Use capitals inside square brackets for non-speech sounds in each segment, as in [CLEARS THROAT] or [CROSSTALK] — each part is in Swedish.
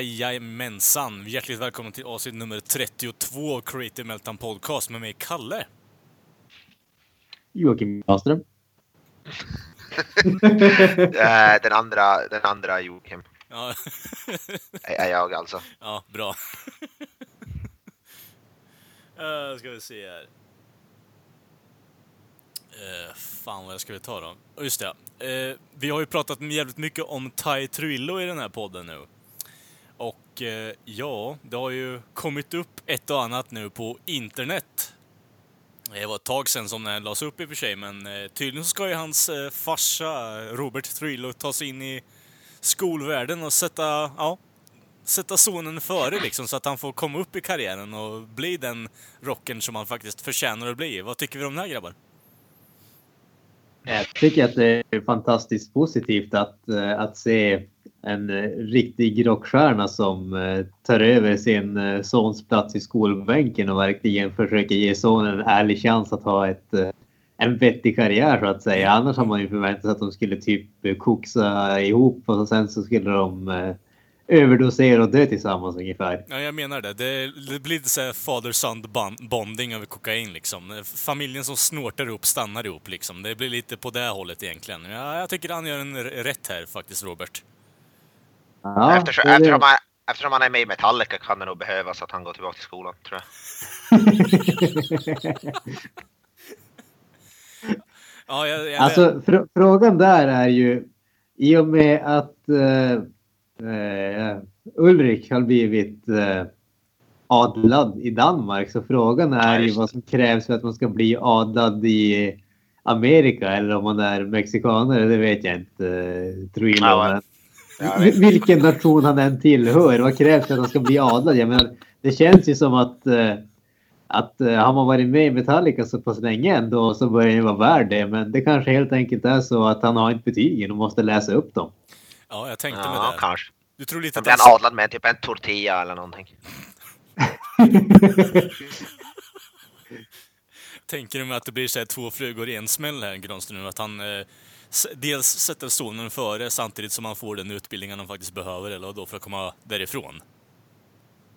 Jajamensan! Hjärtligt välkommen till avsnitt nummer 32 av Creative Meltdown Podcast med mig, Kalle. Joakim. Eh, [LAUGHS] den andra, den andra Joakim. Ja, [LAUGHS] Är jag alltså. ja bra. uh, [LAUGHS] ska vi se här. Uh, fan vad jag ska ta då? Just det. Uh, vi har ju pratat jävligt mycket om Ty Trillo i den här podden nu. Och eh, ja, det har ju kommit upp ett och annat nu på internet. Det var ett tag sedan som den lades upp i och för sig, men eh, tydligen så ska ju hans eh, farsa Robert Trillo ta sig in i skolvärlden och sätta, ja, sätta sonen före liksom så att han får komma upp i karriären och bli den rocken som han faktiskt förtjänar att bli. Vad tycker vi om det här grabbar? Eh, jag tycker att det är fantastiskt positivt att, eh, att se en eh, riktig rockstjärna som tar över sin sons plats i skolbänken och verkligen försöker ge sonen en ärlig chans att ha ett, en vettig karriär så att säga. Annars har man ju förväntat sig att de skulle typ koksa koxa ihop och sen så skulle de överdosera och dö tillsammans ungefär. Ja, jag menar det. Det, det blir lite såhär father-son bond- bonding över kokain liksom. Familjen som snortar ihop stannar ihop liksom. Det blir lite på det hållet egentligen. Ja, jag tycker han gör en rätt här faktiskt, Robert. Ja, eftersom, det eftersom, han, eftersom han är med i Metallica kan det nog behövas att han går tillbaka till skolan, tror jag. [LAUGHS] Ja, jag, jag, Alltså fr frågan där är ju i och med att eh, eh, Ulrik har blivit eh, adlad i Danmark så frågan är ju vad som krävs för att man ska bli adlad i Amerika eller om man är mexikanare, det vet jag inte. Eh, men Jag vil- vilken nation han än tillhör, vad krävs för att han ska bli adlad? Jag menar, det känns ju som att eh, att eh, har man varit med i Metallica så pass länge ändå så börjar det vara värd det. Men det kanske helt enkelt är så att han har inte betygen och måste läsa upp dem. Ja, jag tänkte med Ja, det. kanske. Du tror lite att han adlad med typ en tortilla eller någonting. [LAUGHS] Tänker du med att det blir så här två flugor i en smäll här, Granström? nu? Att han eh, dels sätter sonen före samtidigt som han får den utbildningen han faktiskt behöver, eller då för att komma därifrån?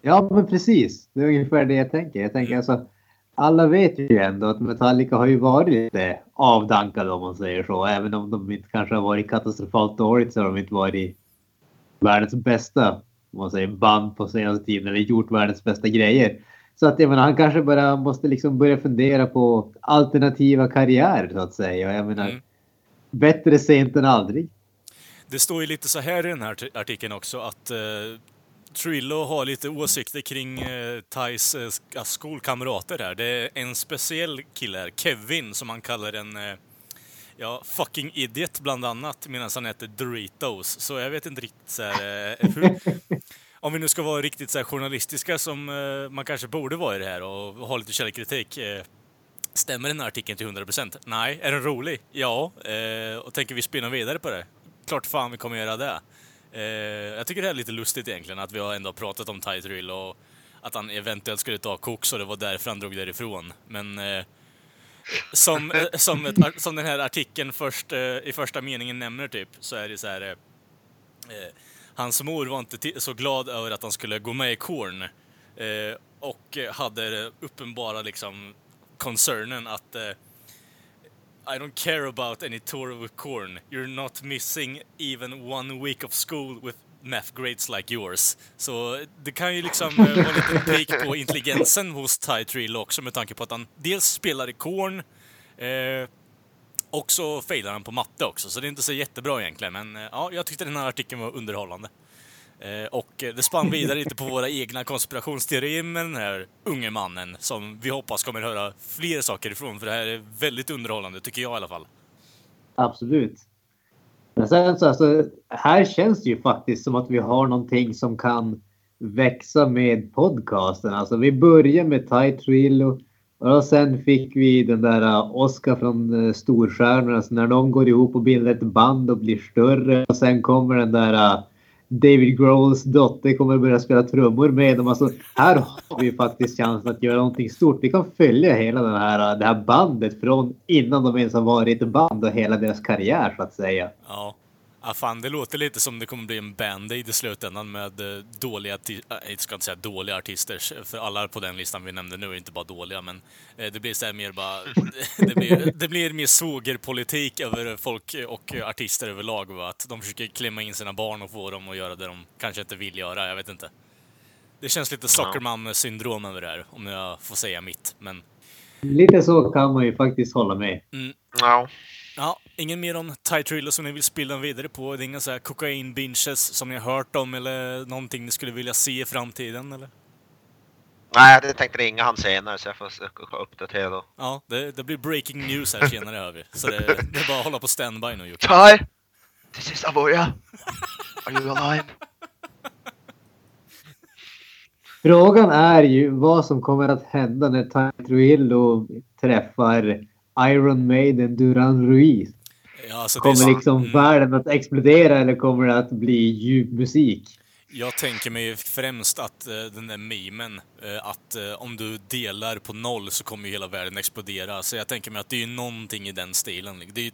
Ja, men precis. Det är ungefär det jag tänker. Jag tänker alltså, alla vet ju ändå att Metallica har ju varit lite avdankade om man säger så. Även om de inte kanske har varit katastrofalt dåligt så har de inte varit världens bästa om man säger, band på senaste tiden eller gjort världens bästa grejer. Så att jag menar, han kanske bara måste liksom börja fundera på alternativa karriärer så att säga. Jag menar, Mm. bättre sent än aldrig. Det står ju lite så här i den här arti- artikeln också att eh, Trillo har lite åsikter kring eh, Thais eh, sk- skolkamrater här. Det är en speciell kille här, Kevin, som han kallar en eh, ja, fucking idiot bland annat, medan han heter Doritos. Så jag vet inte riktigt så här, eh, hur, [LAUGHS] om vi nu ska vara riktigt så här journalistiska som eh, man kanske borde vara i det här och ha lite källkritik. Eh, stämmer den här artikeln till 100%? Nej. Är den rolig? Ja. Eh, och tänker vi spinna vidare på det? Klart fan vi kommer göra det. Eh, jag tycker det här är lite lustigt egentligen, att vi har ändå pratat om Ty Drill och att han eventuellt skulle ta koks och det var därför han drog därifrån. Men eh, som, eh, som, ett, som den här artikeln först, eh, i första meningen nämner typ, så är det så här... Eh, eh hans mor var inte så glad över att han skulle gå med i Korn. Eh, och hade uppenbara liksom concernen att eh, i don't care about any tour with Korn. You're not missing even one week of school with math grades like yours. Så det kan ju liksom eh, vara lite [LAUGHS] take på intelligensen hos Ty Trill också med tanke på att han dels spelar i Korn eh, och så failar han på matte också, så det är inte så jättebra egentligen. Men eh, ja, jag tyckte den här artikeln var underhållande. Eh, och eh, det spann vidare lite på [LAUGHS] våra egna konspirationsteorier med den här unge mannen som vi hoppas kommer höra fler saker ifrån, för det här är väldigt underhållande, tycker jag i alla fall. Absolut. Men sen så alltså, här känns det ju faktiskt som att vi har någonting som kan växa med podcasten. Alltså vi börjar med Ty Trillo och sen fick vi den där uh, Oscar från Storstjärnorna. Så när de går ihop och bildar ett band och blir större och sen kommer den där David Grohls dotter kommer börja spela trummor med dem. Alltså, här har vi faktiskt chansen att göra någonting stort. Vi kan följa hela den här, det här bandet från innan de ens har varit ett band och hela deras karriär så att säga. Ja. Ja, fan, det låter lite som det kommer bli en band-aid i slutändan med eh, dåliga, äh, jag ska inte säga dåliga artister, för alla på den listan vi nämnde nu är inte bara dåliga, men eh, det blir så här mer bara, [LAUGHS] det blir, det blir mer svågerpolitik över folk och artister överlag, va? att de försöker klämma in sina barn och få dem att göra det de kanske inte vill göra, jag vet inte. Det känns lite Sockerman-syndrom över det här, om jag får säga mitt, men... Lite så kan man ju faktiskt hålla med. Mm. Ja. Ja, ingen mer om Ty Trillo som ni vill spilla vidare på? Det är inga så här kokain-binges som ni har hört om eller någonting ni skulle vilja se i framtiden eller? Nej, det tänkte ringa han senare så jag får uppdatera då. Ja, det, det blir breaking news här senare hör vi. Så det, det är bara att hålla på standby nu Jocke. Ty! This is Avoya! Are you alive? Frågan är ju vad som kommer att hända när Ty Trillo träffar Iron Maiden Duran Ruiz. Ja, alltså Kommer så- liksom mm. världen att explodera eller kommer det att bli djup musik? Jag tänker mig främst att eh, den där memen, eh, att eh, om du delar på noll så kommer ju hela världen explodera. Så jag tänker mig att det är ju någonting i den stilen. Det är ju,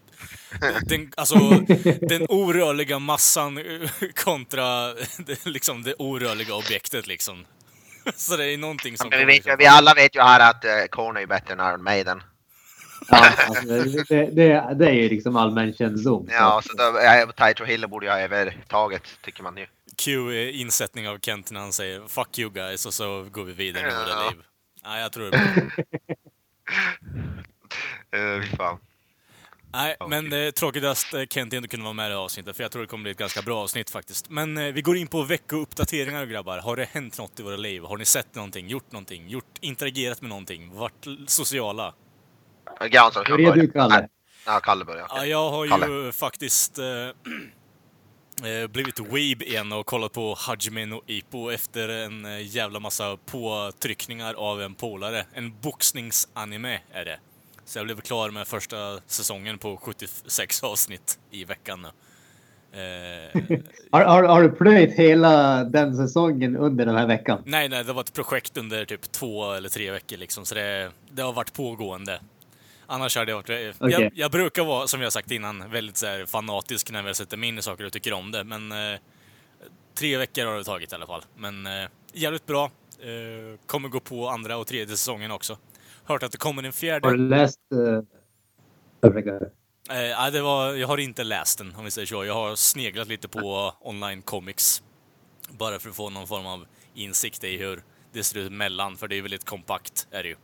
[LAUGHS] den, alltså, den orörliga massan kontra det, liksom det orörliga objektet liksom. [LAUGHS] Så det är någonting som Men vi, vet, liksom- vi alla vet ju här att uh, Korn är bättre än Iron Maiden. Ja, [LAUGHS] alltså, det, det, det, är ju liksom allmän kännedom. Ja, så då, äh, Ty Hill borde ju ha övertaget, tycker man ju. Q eh, insättning av Kent när han säger 'Fuck you guys' och så går vi vidare med våra liv. Nej, jag tror det blir [LAUGHS] Uh, fan. Nej, Ja, men eh, tråkigt att Kent inte kunde vara med i det avsnittet, för jag tror det kommer bli ett ganska bra avsnitt faktiskt. Men eh, vi går in på veckouppdateringar grabbar. Har det hänt något i våra liv? Har ni sett någonting, gjort någonting, gjort, interagerat med någonting, varit sociala? Jansson kan börja. du Kalle? Nej, Ja, Kalle börjar. Ja, jag har ju Kalle. faktiskt eh, [CLEARS THROAT] eh, blivit weeb igen och kollat på Hajime no Ippo efter en eh, jävla massa påtryckningar av en polare. En boxningsanime är det. Så jag blev klar med första säsongen på 76 avsnitt i veckan nu. Eh, [LAUGHS] Har, har, har du plöjt hela den säsongen under den här veckan? nej, nej, det var ett projekt under typ två eller tre veckor liksom, så det, det har varit pågående. Annars hade jag varit... jag, Okej. jag brukar vara, som jag sagt innan, väldigt så här, fanatisk när jag sätter mig in i saker och tycker om det, men eh, tre veckor har det tagit i alla fall. Men eh, jävligt bra. Eh, kommer gå på andra och tredje säsongen också. Hört att det kommer en fjärde. Har du läst... Uh, Eh, nej, det var, jag har inte läst den, om vi säger så. Jag har sneglat lite på online comics. Bara för att få någon form av insikt i hur det ser ut mellan, för det är väldigt kompakt, är det ju.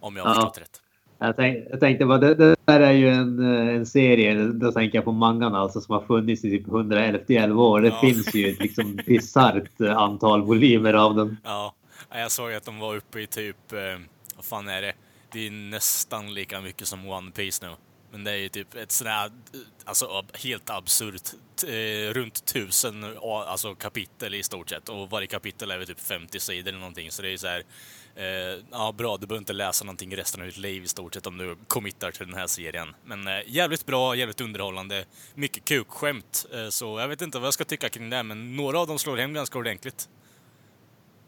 Om jag har Ja. förstått rätt. Jag, tänk, jag tänkte bara, det, det där är ju en, eh, en serie, då tänker jag på mangan alltså, som har funnits i typ 111 år. Det Ja. finns ju ett liksom bisarrt eh, antal volymer av den. Ja, jag såg att de var uppe i typ, eh, vad fan är det? Det är nästan lika mycket som One Piece nu. Men det är ju typ ett sådär, eh, alltså helt absurt, runt tusen alltså, kapitel i stort sett. Och varje kapitel är väl typ 50 sidor eller någonting. Så det är ju så här, eh, ja bra, du behöver inte läsa någonting resten av ditt liv i stort sett om du committar till den här serien. Men eh, jävligt bra, jävligt underhållande, mycket kukskämt. Eh, så jag vet inte vad jag ska tycka kring det, men några av dem slår hem ganska ordentligt.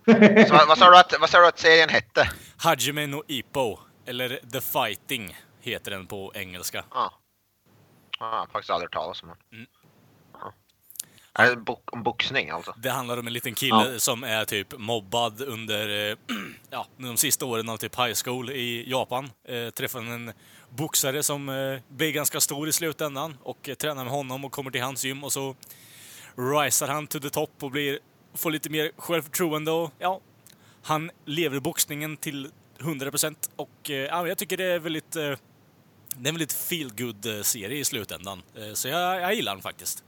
[LAUGHS] Så, vad, sa du att, vad sa du att serien hette? Hajime no Ippo, eller The Fighting, heter den på engelska. Ja. Ah. Ah, faktiskt aldrig hört talas om den. Mm. Är det om boxning alltså? Det handlar om en liten kille Ja. som är typ mobbad under eh, [CLEARS THROAT] ja, de sista åren av typ high school i Japan. Eh, träffar en boxare som eh, blir ganska stor i slutändan och eh, tränar med honom och kommer till hans gym och så risar han to the top och blir, får lite mer självförtroende och ja, han lever boxningen till 100% och eh, ja, jag tycker det är väldigt eh, det är en väldigt feel good serie i slutändan. Eh, Så jag, jag gillar den faktiskt.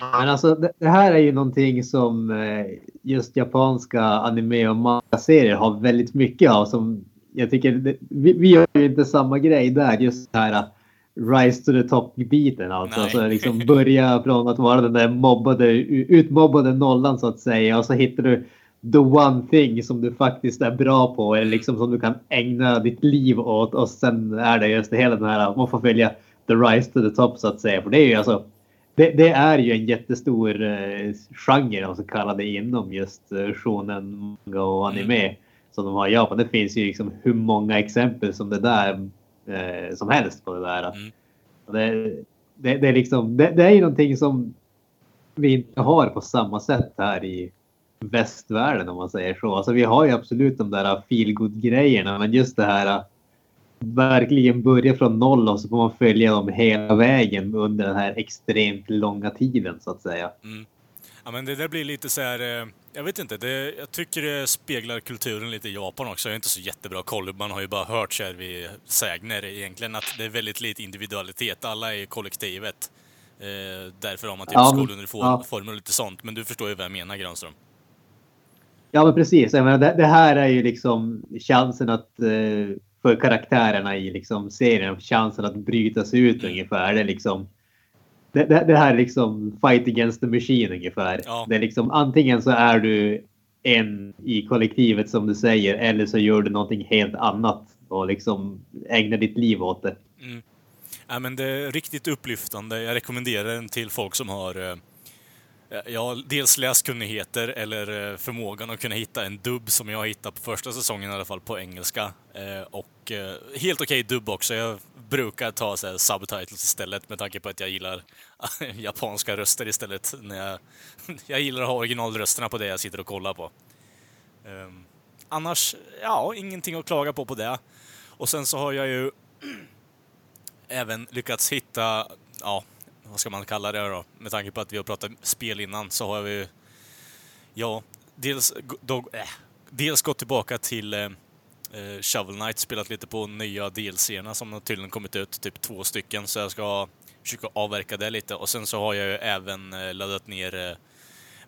Men alltså det, det här är ju någonting som eh, just japanska anime och manga-serier har väldigt mycket av. Som jag tycker, det, vi, vi gör ju inte samma grej där. Just det här rise to the top-biten alltså. Nej. Så liksom börja från att vara den där mobbade, utmobbade nollan så att säga och så hittar du the one thing som du faktiskt är bra på eller liksom som du kan ägna ditt liv åt och sen är det just det hela den här man får följa the rise to the top så att säga. För det är ju alltså det, det är ju en jättestor eh, genre om så kallade inom just eh, shonen manga och anime som de har i Japan. Det finns ju liksom hur många exempel som det där eh, som helst på det där. Mm. Det, det, det är liksom det, det är ju någonting som vi inte har på samma sätt här i västvärlden om man säger så. Alltså vi har ju absolut de där feelgood grejerna men just det här verkligen börja från noll och så får man följa dem hela vägen under den här extremt långa tiden så att säga. Ja, men det där blir lite så här... eh, Jag vet inte, det, jag tycker det speglar kulturen lite i Japan också. Jag har inte så jättebra koll. Man har ju bara hört så här vid sägner egentligen att det är väldigt lite individualitet. Alla är i kollektivet. Eh, därför har man typ Ja, skoluniformer ja. och lite sånt. Men du förstår ju vad jag menar, Granström. Ja men precis. Jag menar, det, det här är ju liksom chansen att eh, för karaktärerna i liksom serien, chansen att bryta sig ut ungefär. Det, är liksom, det, det, det här är liksom fight against the machine ungefär. Ja. Det är liksom antingen så är du en i kollektivet som du säger eller så gör du någonting helt annat och liksom ägnar ditt liv åt det. Ja, men det är riktigt upplyftande. Jag rekommenderar den till folk som har eh, Eh, ja, dels läskunnigheter eller eh, förmågan att kunna hitta en dubb som jag hittade på första säsongen i alla fall på engelska. Eh, och helt okej dubb också. Jag brukar ta så här, subtitles istället med tanke på att jag gillar [LAUGHS] japanska röster istället. När jag, [LAUGHS] jag gillar att ha originalrösterna på det jag sitter och kollar på. Ehm, annars, ja, ingenting att klaga på på det. Och sen så har jag ju [CLEARS THROAT] även lyckats hitta, ja, vad ska man kalla det då? Med tanke på att vi har pratat spel innan så har vi, ja, dels, då, äh, dels gått tillbaka till eh, eh Shovel Knight, spelat lite på nya DLC-erna som har tydligen kommit ut, typ två stycken, så jag ska försöka avverka det lite. Och sen så har jag ju även eh, laddat ner eh,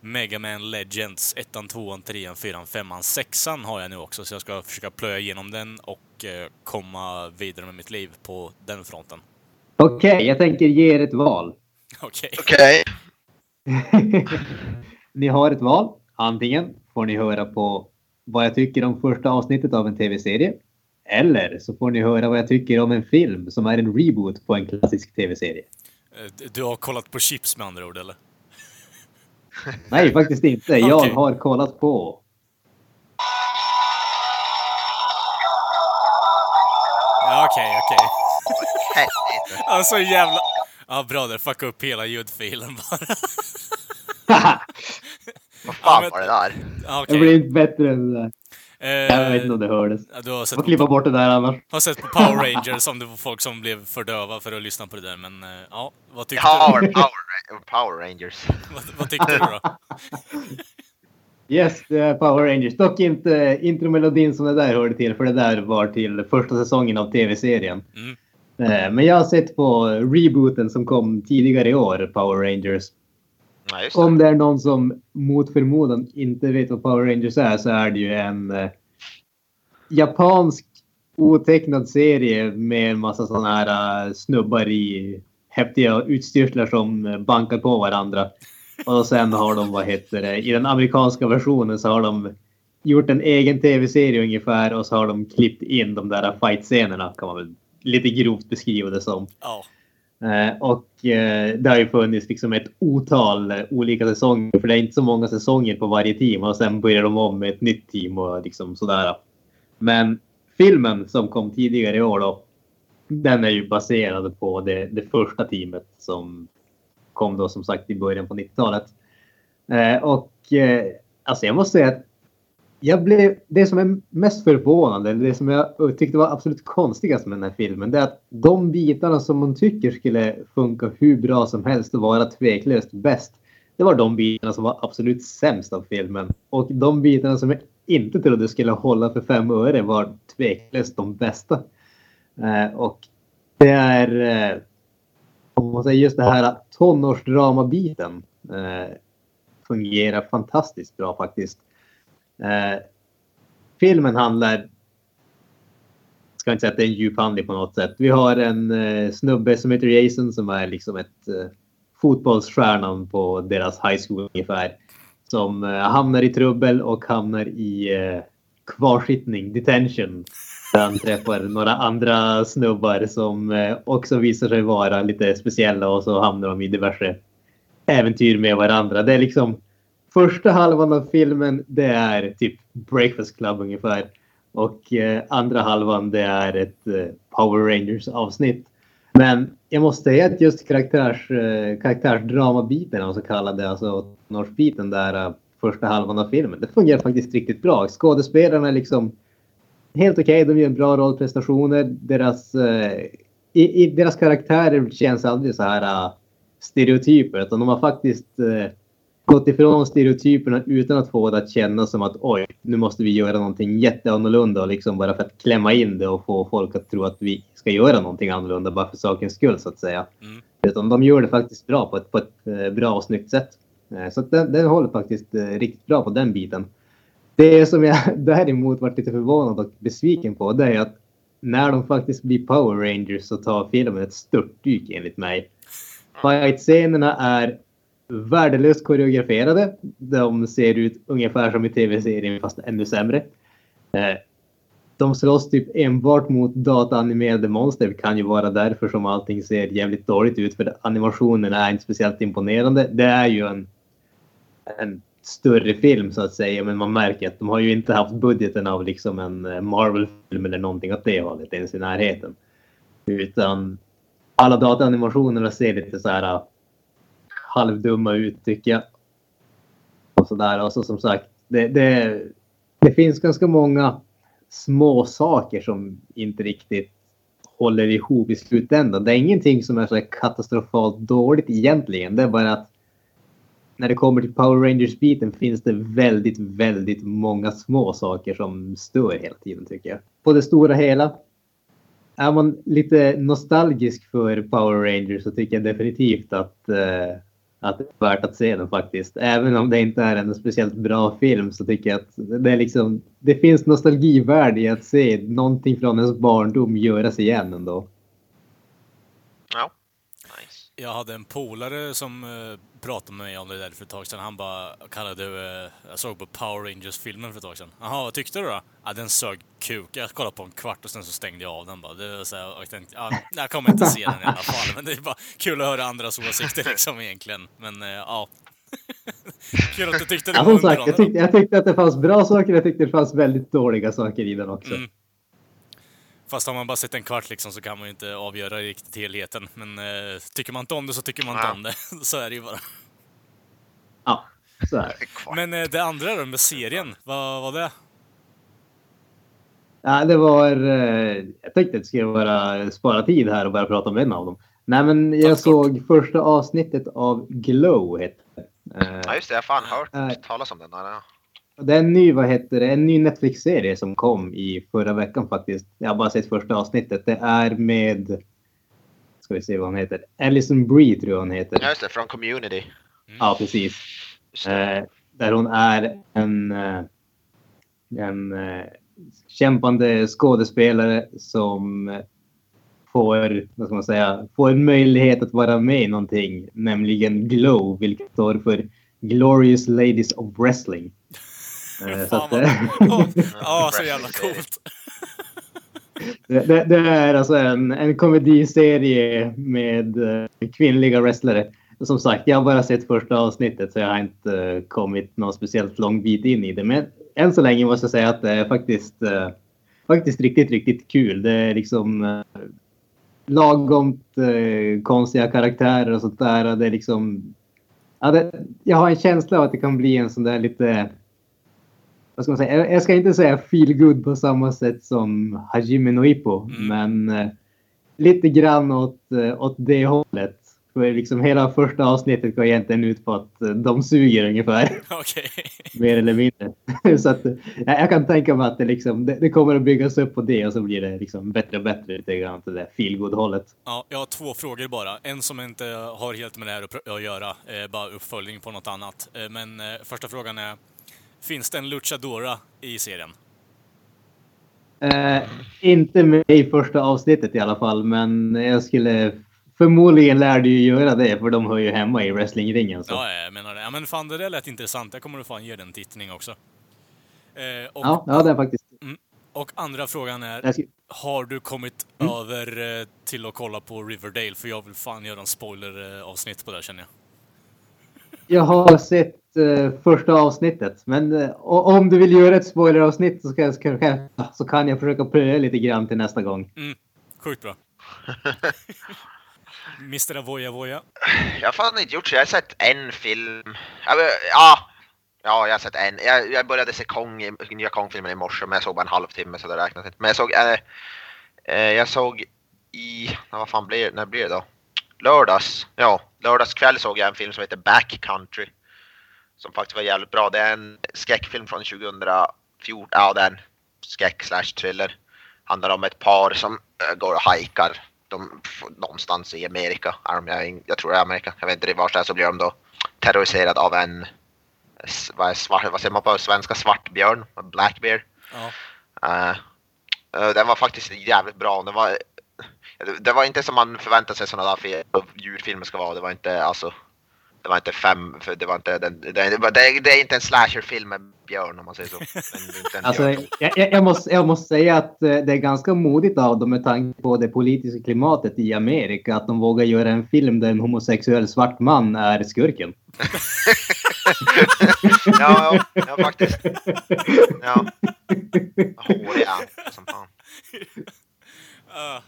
Mega Man Legends 1, 2, 3, 4, 5, 6 har jag nu också, så jag ska försöka plöja igenom den och eh, komma vidare med mitt liv på den fronten. Okej, jag tänker ge er ett val. Okej. Okej. [LAUGHS] ni har ett val. Antingen får ni höra på vad jag tycker om första avsnittet av en tv-serie. Eller så får ni höra vad jag tycker om en film som är en reboot på en klassisk tv-serie. Eh, Du har kollat på chips med andra ord, eller? [LAUGHS] Nej, faktiskt inte. Jag Okej. har kollat på. Okej, okej. Helvete. Alltså jävla... Ja, bra där. Fucka upp hela ljudfilen bara. [LAUGHS] Vad Ja, fan men- var det där? Ja, Det blir inte bättre än det där. Jag vet inte Eh, om det hördes. ja, du har sett, Jag får klippa på, bort det där annars. har sett på Power Rangers om det var folk som blev för döva för att lyssna på det där, men eh, ja, vad tyckte Power, du? Power, Power Rangers. [LAUGHS] Vad, vad tyckte du då? [LAUGHS] Yes, det är Power Rangers. Dock inte intromelodin som det där hörde till, för det där var till första säsongen av tv-serien. Mm. Eh, Men jag har sett på rebooten som kom tidigare i år, Power Rangers. Just det. Om det är någon som mot förmodan inte vet vad Power Rangers är så är det ju en eh, japansk otecknad serie med en massa sådana här eh, snubbar i häftiga utstyrslar som bankar på varandra. Och sen har de, vad heter det, i den amerikanska versionen så har de gjort en egen tv-serie ungefär och så har de klippt in de där fight-scenerna kan man väl lite grovt beskriva det som. Ja. Eh, och eh, det har ju funnits liksom ett otal eh, olika säsonger. För det är inte så många säsonger på varje team. Och sen börjar de om med ett nytt team och liksom sådär. Men filmen som kom tidigare i år då. Den är ju baserad på det, det första teamet som kom då som sagt i början på 90-talet. Eh, och eh, alltså jag måste säga att jag blev, det som är mest förvånande, eller det som jag tyckte var absolut konstigast med den här filmen, det är att de bitarna som man tycker skulle funka hur bra som helst och vara tveklöst bäst, det var de bitarna som var absolut sämst av filmen. Och de bitarna som jag inte trodde skulle hålla för fem öre var tveklöst de bästa. Eh, och det är, eh, om man säger just det här tonårsdrama-biten, eh, fungerar fantastiskt bra faktiskt. Eh, filmen handlar, ska inte säga att det är en djuphandling på något sätt. Vi har en eh, snubbe som heter Jason som är liksom ett eh, fotbollsstjärnan på deras high school ungefär. Som eh, hamnar i trubbel och hamnar i eh, kvarsittning, detention. Där han träffar några andra snubbar som eh, också visar sig vara lite speciella och så hamnar de i diverse äventyr med varandra. Det är liksom första halvan av filmen, det är typ Breakfast Club ungefär. Och eh, andra halvan, det är ett eh, Power Rangers avsnitt. Men jag måste säga att just karaktärs, eh, karaktärsdramabiten, och så kallade, alltså norrsbiten där, eh, första halvan av filmen, det fungerar faktiskt riktigt bra. Skådespelarna är liksom helt okej, de gör bra rollprestationer. Deras, eh, i, i, deras karaktärer känns aldrig så här eh, stereotyper, utan de har faktiskt eh, gått ifrån stereotyperna utan att få det att kännas som att oj, nu måste vi göra någonting jätteannorlunda och liksom bara för att klämma in det och få folk att tro att vi ska göra någonting annorlunda bara för sakens skull så att säga. Mm. Utan de gör det faktiskt bra på ett, på ett uh, bra och snyggt sätt. Så att den, den håller faktiskt riktigt bra på den biten. Det som jag [LAUGHS] däremot varit lite förvånad och besviken på det är att när de faktiskt blir Power Rangers så tar filmen ett störtdyk enligt mig. Fight-scenerna är värdelöst koreograferade. De ser ut ungefär som i tv-serien fast ännu sämre. Eh, de slåss typ enbart mot dataanimerade monster. Det kan ju vara därför som allting ser jävligt dåligt ut för animationerna är inte speciellt imponerande. Det är ju en, en större film så att säga. Men man märker att de har ju inte haft budgeten av liksom en eh, Marvel-film eller någonting åt det hållet ens i närheten. Utan alla dataanimationerna ser lite så här ah, halvdumma ut tycker jag. Och sådär. Och så som sagt, det, det, det finns ganska många små saker som inte riktigt håller ihop i slutändan. Det är ingenting som är så katastrofalt dåligt egentligen. Det är bara att när det kommer till Power Rangers-biten finns det väldigt, väldigt många små saker som stör hela tiden tycker jag. På det stora hela. Är man lite nostalgisk för Power Rangers så tycker jag definitivt att, eh, att det är värt att se den faktiskt. Även om det inte är en speciellt bra film så tycker jag att det, är liksom, det finns nostalgivärde i att se någonting från ens barndom göras igen ändå. Jag hade en polare som uh, pratade med mig om det där för ett tag sedan. Han bara kallade, uh, jag såg på Power Rangers-filmen för ett tag sedan. Jaha, vad tyckte du då? Ja, den sög kuk. Jag kollade på en kvart och sen så stängde jag av den bara. Det var så här, jag tänkte, ja, jag kommer inte se den i alla fall. Men det är bara kul att höra andras åsikter liksom egentligen. Men uh, ja. [LAUGHS] Kul att du tyckte det var ja, sagt, jag, tyckte, jag tyckte att det fanns bra saker, jag tyckte det fanns väldigt dåliga saker i den också. Mm. Fast har man bara sett en kvart liksom så kan man ju inte avgöra riktigt helheten. Men eh, tycker man inte om det så tycker man inte om det. [LAUGHS] så är det ju bara. Ja, så är det. Men eh, det andra då med serien, vad var det? Ja, det var... Eh, jag tänkte att det skulle vara spara tid här och börja prata om en av dem. Nej, men jag såg första avsnittet av Glow. Hette. Eh, ja, just det. Jag har fan hört talas om den. Ja. Det är en ny, vad heter det, en ny Netflix-serie som kom i förra veckan faktiskt. Jag har bara sett första avsnittet. Det är med, ska vi se vad hon heter, Alison Brie tror jag hon heter. Ja, just det, från Community. Mm. Ja, precis. Eh, där hon är en, eh, en eh, kämpande skådespelare som får, vad ska man säga, får en möjlighet att vara med i någonting, nämligen Glow, vilket står för Glorious Ladies of Wrestling. Eh, så att, [LAUGHS] ja, oh, så jävla coolt. Det, det, det, är alltså en, en komediserie med uh, kvinnliga wrestlare. Som sagt, jag har bara sett första avsnittet så jag har inte uh, kommit någon speciellt lång bit in i det. Men än så länge måste jag säga att det är faktiskt, uh, faktiskt riktigt, riktigt kul. Det är liksom uh, lagomt konstiga karaktärer och sånt där. Det är liksom, ja, det, jag har en känsla av att det kan bli en sån där lite vad ska man säga, jag ska inte säga feel good på samma sätt som Hajime Noipo, mm. men eh, lite grann åt, eh, åt det hållet. För liksom hela första avsnittet går egentligen ut på att eh, de suger ungefär. [LAUGHS] Okay. Mer eller mindre. [LAUGHS] så att, jag kan tänka mig att det, liksom, det, det, kommer att byggas upp på det och så blir det liksom bättre och bättre lite grann till det feel hållet Ja, jag har två frågor bara. En som inte har helt med det här att göra, bara uppföljning på något annat. Men första frågan är Finns det en luchadora i serien? Eh, inte med i första avsnittet i alla fall, men jag skulle förmodligen lär du ju göra det för de hör ju hemma i wrestlingringen. Så. Ja, jag menar det. Ja, men fan, det där lät intressant. Jag kommer att fan ge den en tittning också. Eh, och, Ja, ja, det är faktiskt. och andra frågan är, ska, har du kommit över eh, till att kolla på Riverdale? För jag vill fan göra en spoiler-avsnitt på det känner jag. Jag har sett eh, första avsnittet, men eh, om du vill göra ett spoileravsnitt så, ska, så kan jag försöka pröva lite grann till nästa gång. Sjukt bra. [LAUGHS] Mr. Avoya Voya. Jag har fan inte gjort så. Jag har sett en film. Ja, ja, ja jag har sett en. Jag, jag började se Kong, nya Kong-filmen i morse, men jag såg bara en halvtimme så det räknas inte. Men jag såg, eh, eh, jag såg i, vad fan blir det, när blir det då? Lördags, ja, lördagskväll såg jag en film som heter Backcountry. Som faktiskt var jävligt bra. Det är en skräckfilm från 2014, ja det är en skräck slash thriller. Handlar om ett par som eh, går och hajkar de, någonstans i Amerika. Jag, tror det är Amerika, jag vet inte vart det är, så blir de då terroriserade av en, vad, är svart, vad säger man på svenska, svartbjörn, en black bear. Ja. Eh, den var faktiskt jävligt bra. Den var, det var inte som man förväntar sig sådana där fi- djurfilmer ska vara. Det var inte alltså det var inte fem, för det var inte den, det, det, det, är inte en slasherfilm med björn om man säger så. [LAUGHS] Alltså, jag, jag, måste, jag måste säga att eh, det är ganska modigt av dem med tanke på det politiska klimatet i Amerika att de vågar göra en film där en homosexuell svart man är skurken. [LAUGHS] Ja, ja, ja faktiskt. Ja. Håriga som fan. [LAUGHS] Ah.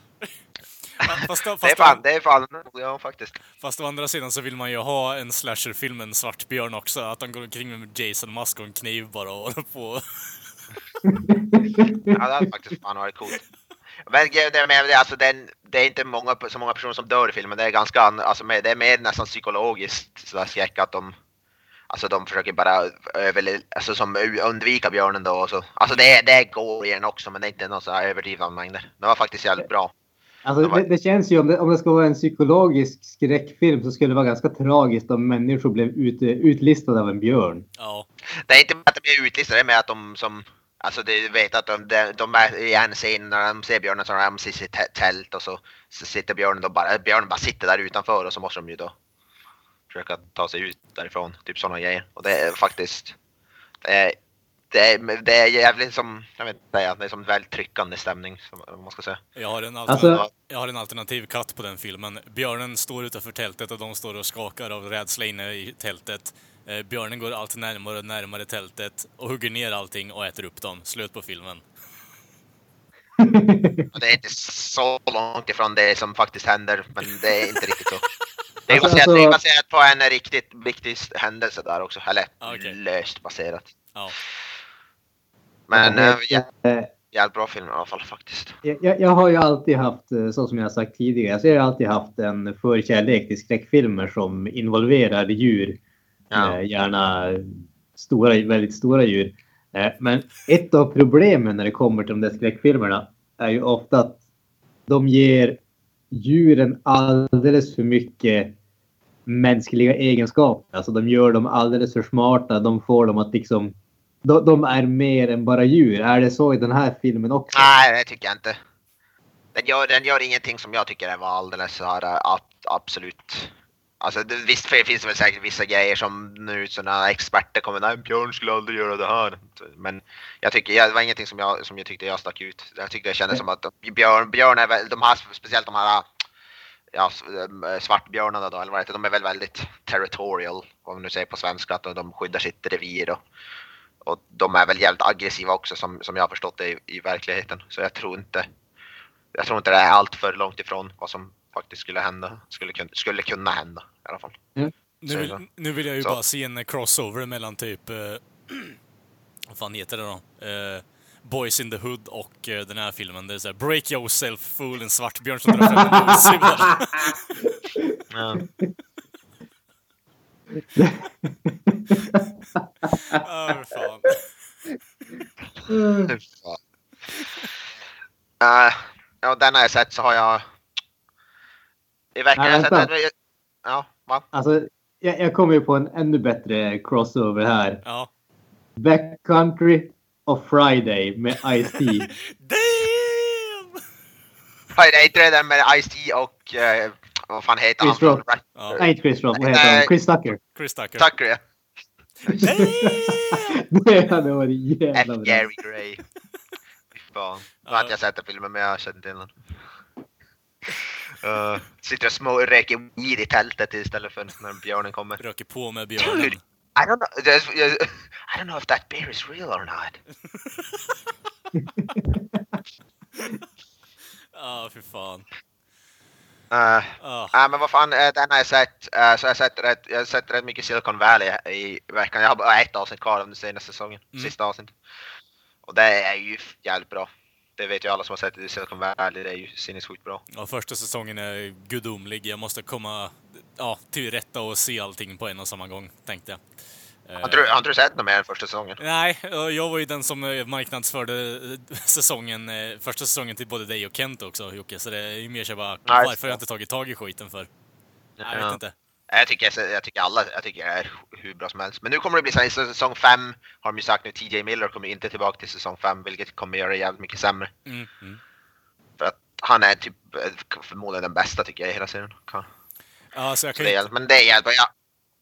Fast, fast, Det är fan, det är fan, ja faktiskt. fast å andra sidan så vill man ju ha en slasherfilm med en svartbjörn också. Att han går omkring med Jason Mask och en kniv bara och håller på. [LAUGHS] Ja, det hade faktiskt fan varit coolt. Men det, det, alltså, den, det är inte många, så många personer som dör i filmen. Det är ganska, alltså, med- det är mer nästan psykologiskt sådär skräck att de Alltså de försöker bara överle- alltså, som undvika björnen då och så. Alltså det, det går igen också men det är inte någon så här överdrivna mängder. Det var faktiskt jävligt bra. Alltså, det, det känns ju om det, om det ska vara en psykologisk skräckfilm så skulle det vara ganska tragiskt om människor blev ut, utlistade av en björn. Ja. Det är inte bara att de blir utlistade, det är med att de som Alltså de vet att de, de, de är i en scen när de ser björnen så har de tä- tält och så, så sitter björnen då bara, björnen bara sitter där utanför och så måste de ju då försöka ta sig ut därifrån. Typ sådana grejer. Och det är faktiskt, det är, det är, det är jävligt som, jag vet inte, det är som väldigt tryckande stämning som om man ska säga. Jag har, en Alltså- alternativ, jag har en alternativ katt på den filmen. Björnen står utanför tältet och de står och skakar av rädsla inne i tältet. Eh, björnen går allt närmare och närmare tältet och hugger ner allting och äter upp dem. Slut på filmen. [LAUGHS] Det är inte så långt ifrån det som faktiskt händer, men det är inte riktigt så. [LAUGHS] Det är Alltså- baserat, alltså- det är baserat på en riktigt viktig händelse där också, eller Ah, okej. löst baserat. Ja. Men äh, Eh, jävligt bra film i alla fall faktiskt. Jag, jag, har ju alltid haft, eh, så som jag har sagt tidigare, så jag har alltid haft en förkärlek till skräckfilmer som involverar djur. Ja. Eh, gärna stora, väldigt stora djur. Men ett av problemen när det kommer till de där skräckfilmerna är ju ofta att de ger djuren alldeles för mycket mänskliga egenskaper. Alltså de gör dem alldeles för smarta. De får dem att liksom... De, de är mer än bara djur. Är det så i den här filmen också? Nej, det tycker jag inte. Den gör, den gör ingenting som jag tycker var alldeles så här äh, ab, absolut. Alltså det, visst finns det väl säkert vissa grejer som nu sådana experter kommer, nej Björn skulle aldrig göra det här. Men jag tycker, ja, det var ingenting som jag, som jag tyckte jag stack ut. Jag tyckte det kändes som att Björn, Björn är väl, de här, speciellt de här ja, s- äh, svartbjörnarna då, eller vad det heter, de är väl väldigt territorial, om man nu säger på svenska, att de, de skyddar sitt revir och, och de är väl jävligt aggressiva också som, som jag har förstått det i, i verkligheten. Så jag tror inte jag tror inte det är allt för långt ifrån vad som faktiskt skulle hända. Skulle, kun- skulle kunna hända i alla fall. Nu Så- vill, nu vill jag ju så. bara se en crossover mellan typ... Eh, [CLEARS THROAT] vad fan heter det då? Eh, Boys in the Hood och eh, den här filmen. Det är såhär Break yourself fool, en svartbjörn som drar fram en. [LAUGHS] Ja. [LAUGHS] [LAUGHS] Ah, fan. Uh, ja, den har jag sett så har jag... I veckan har jag sett den. Ja, va? Alltså, jag, jag kommer ju på en ännu bättre crossover här. Ja, Backcountry of Friday med Ice-T. [LAUGHS] Damn! Vad är där med Ice-T och... eh, vad fan heter Chris han? Rock. Ja, Nej, inte Chris Rock. Vad heter han? Chris Tucker. Chris Tucker. Tucker ja. [LAUGHS] Det hade varit jävla bra. Gary Gray. Fy fan. Nu har inte jag sett den filmen men jag känner till den. Uh, sitter och små röker weed i tältet istället för när björnen kommer. Röker på med björnen. I don't know. I don't know if that beer is real or not. [LAUGHS] Ja, fy fan. Uh, Ah, Nej men vad fan, den har jag sett. eh, Så jag har sett rätt, jag har sett rätt mycket Silicon Valley i veckan. Jag har bara ett avsnitt kvar av den senaste säsongen. Mm. Sista avsnittet. Och det är ju jävligt bra. Det vet ju alla som har sett det i Silicon Valley. Det är ju sinnessjukt bra. ja, första säsongen är gudomlig. Jag måste komma ja, till rätta och se allting på en och samma gång, tänkte jag. Eh, Har du, har du sett något mer än första säsongen? Nej, eh, jag var ju den som eh, marknadsförde säsongen, första säsongen till både dig och Kent också Jocke, så det är ju mer så bara Nej. varför har jag inte tagit tag i skiten för? Jag vet Ja. inte. Jag tycker, jag tycker alla, jag tycker det är hur bra som helst. Men nu kommer det bli så här, i säsong 5 har de ju sagt nu, TJ Miller kommer inte tillbaka till säsong 5, vilket kommer göra det jävligt mycket sämre. Mm, mm. För att han är typ förmodligen den bästa tycker jag i hela serien. Ja, så jag Så kan, det är, men det är jävligt bra. Ja.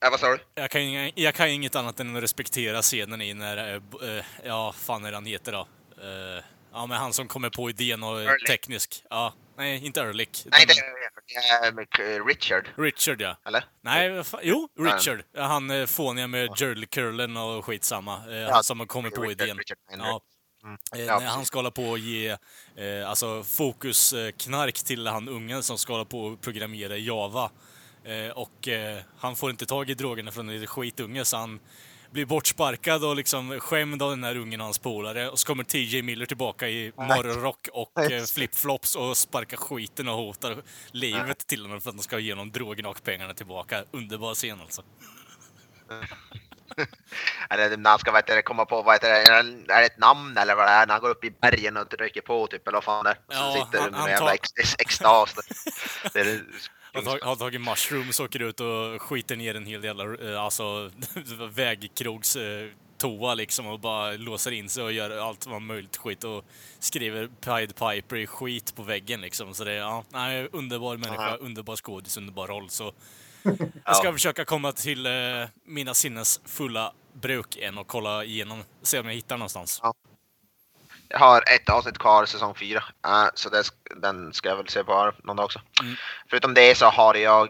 Ja, vad sa du? jag, kan, jag kan inget annat än att respektera scenen i när, eh, ja, fan är han heter då? Eh, ja, men han som kommer på idén och Ehrlich. teknisk. Ja, nej, inte Ehrlich. Nej, det är uh, Richard, Richard, ja. eller? Nej, fan- jo, Richard. Han fåniga med Curlen och skitsamma. Ja, han som har kommit på Richard- idén. Richard. Ja. Mm. Ja, när han ska hålla på och ge eh, alltså fokusknark till han ungen som ska hålla på och programmera i Java. Eh, och eh, han får inte tag i drogerna från en skitunge så han blir bortsparkad och liksom skämd av den här ungen och hans polare. Och så kommer TJ Miller tillbaka i morgonrock och eh, flipflops och sparkar skiten och hotar livet till honom för att de ska ge honom drogerna och pengarna tillbaka. Underbar scen alltså. [LAUGHS] Eller när han ska det, komma på, vad heter det, är det ett namn eller vad det är, när han går upp i bergen och röker på typ, eller vad fan det är. Ja, sitter han- under han jävla tar- ex, ex, extas. [LAUGHS] Det är Har, tag, har tagit mushrooms, åker ut och skiter ner en hel jävla eh, alltså, [LAUGHS] vägkrogs eh, toa liksom och bara låser in sig och gör allt vad möjligt skit och skriver Pied Piper i skit på väggen liksom. Så det är, ja, nej, underbar människa, Ja. underbar skådis, underbar roll. Så [LAUGHS] jag ska Ja. försöka komma till eh, mina sinnes fulla bruk igen och kolla igenom, se om jag hittar någonstans. Ja. Jag har ett avsnitt kvar säsong 4, så det, den ska jag väl se på någon dag också. Mm. Förutom det så har jag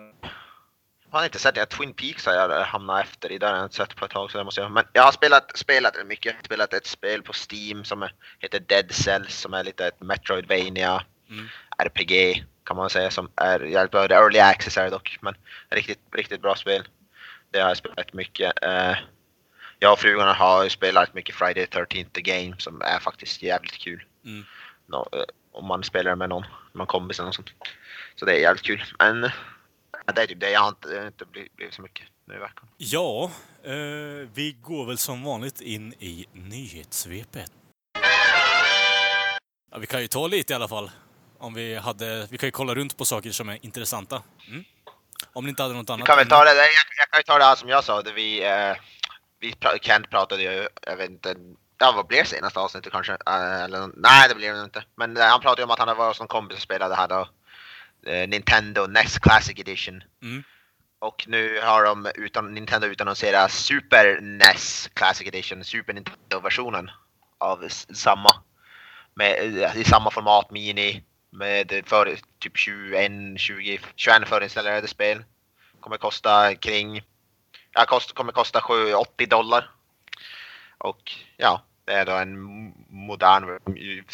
jag har inte sett det. Twin Peaks har jag hamnat efter i. Där har jag inte sett på ett tag. Så det måste jag. Men jag har spelat, spelat mycket. Jag har spelat ett spel på Steam som är, heter Dead Cells som är lite ett Metroidvania Mm. RPG kan man säga. Som är. Det är Early Access är det dock. Men riktigt, riktigt bra spel. Det har jag spelat mycket. Eh, jag och frugan har spelat mycket Friday the 13th the Game som är faktiskt jävligt kul. Mm. Nå, eh, om man spelar med någon, någon kompis eller något sånt. Så det är jävligt kul. Men det är typ det. Jag har inte, det har inte blivit, så mycket nu i veckan. Ja, eh, vi går väl som vanligt in i nyhetssvepet. Ja, vi kan ju ta lite i alla fall. Om vi hade, vi kan ju kolla runt på saker som är intressanta. Mm. Om ni inte hade något Vi annat. kan väl ta det, jag, jag kan ju ta det här som jag sa. Det vi, eh, vi pra, Kent pratade ju, jag vet inte, ja vad blev senaste avsnittet kanske? Eh, eller, nej det blev det inte. Men eh, han pratade ju om att han varit som kompis och spelade här då. Eh, Nintendo NES Classic Edition. Mm. Och nu har de utan, Nintendo utannonserat Super NES Classic Edition, Super Nintendo-versionen av samma. Med, I samma format, mini, med för, typ 21, 20, 21 förinstallerade spel. Kommer kosta kring, ja, kost, kommer kosta 7, 80 dollar. Och ja, det är då en modern,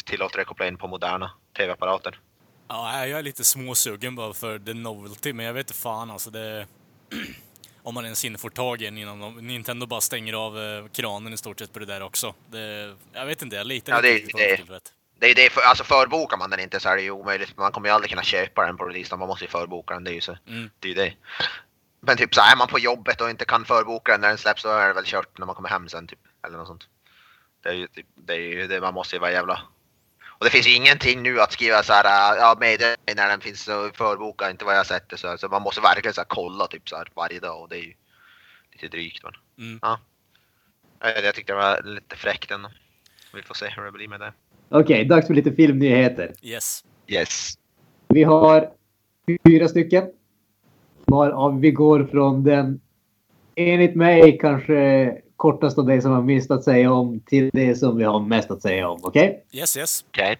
tillåter det koppla in på moderna tv-apparater. Ja, jag är lite småsugen bara för the novelty, men jag vet inte fan alltså det... [CLEARS THROAT] Om man ens hinner få tag i en innan de, Nintendo bara stänger av eh, kranen i stort sett på det där också. Det, jag vet inte, jag litar Ja, inte det- riktigt på det- det tillfället. Det är det, för, alltså förbokar man den inte så är det ju omöjligt. Man kommer ju aldrig kunna köpa den på release, man måste ju förboka den. Det är ju så. Mm. Det är ju det. Men typ så här, är man på jobbet och inte kan förboka den när den släpps, då är det väl kört när man kommer hem sen typ. Eller något sånt. Det är ju typ, det är ju det, man måste ju vara jävla... Och det finns ju ingenting nu att skriva så här, ja meddelande när den finns så förboka, inte vad jag sett det så, här. så man måste verkligen så här, kolla typ så här varje dag och det är ju lite drygt men. Mm. Ja. Jag, tyckte det var lite fräckt ändå. Vi får se hur det blir med det. Okej, dags för lite filmnyheter. Yes. Yes. Vi har fyra stycken. Varav vi går från den enligt mig kanske kortaste av det som har minst att säga om till det som vi har mest att säga om. Okej? Yes, yes. Okej.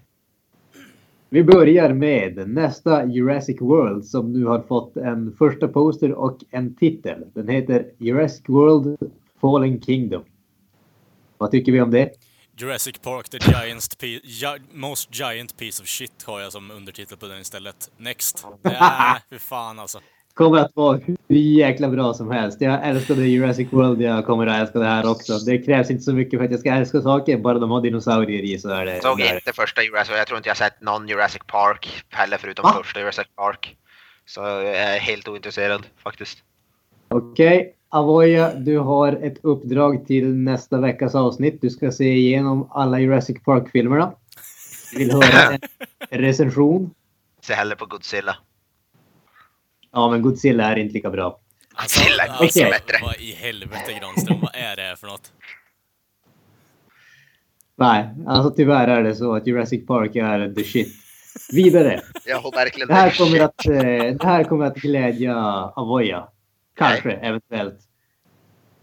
Vi börjar med nästa Jurassic World som nu har fått en första poster och en titel. Den heter Jurassic World Fallen Kingdom. Vad tycker vi om det? Jurassic Park, the giant gi- most giant piece of shit har jag som undertitel på den istället. Next. Nej, [LAUGHS] fy fan alltså. Kommer att vara hur jäkla bra som helst. Jag älskade Jurassic World. Jag kommer att älska det här också. Det krävs inte så mycket för att jag ska älska saker. Bara de har dinosaurier i så är det... Såg det är- inte första Jurassic, jag tror inte jag sett någon Jurassic Park heller förutom Va? första Jurassic Park. Så jag är helt ointresserad faktiskt. Okej, Avoya, du har ett uppdrag till nästa veckas avsnitt. Du ska se igenom alla Jurassic Park-filmerna. Jag vill höra en [LAUGHS] recension. Se hellre på Godzilla. Ja, men Godzilla är inte lika bra. Godzilla är alltså, mycket Okej. bättre. vad i helvete Granström, vad är det här för något? Nej, alltså tyvärr är det så att Jurassic Park är the shit. Vidare. Jag har verkligen Det här kommer att, eh, det här kommer att glädja Avoya. Kanske, Nej. eventuellt.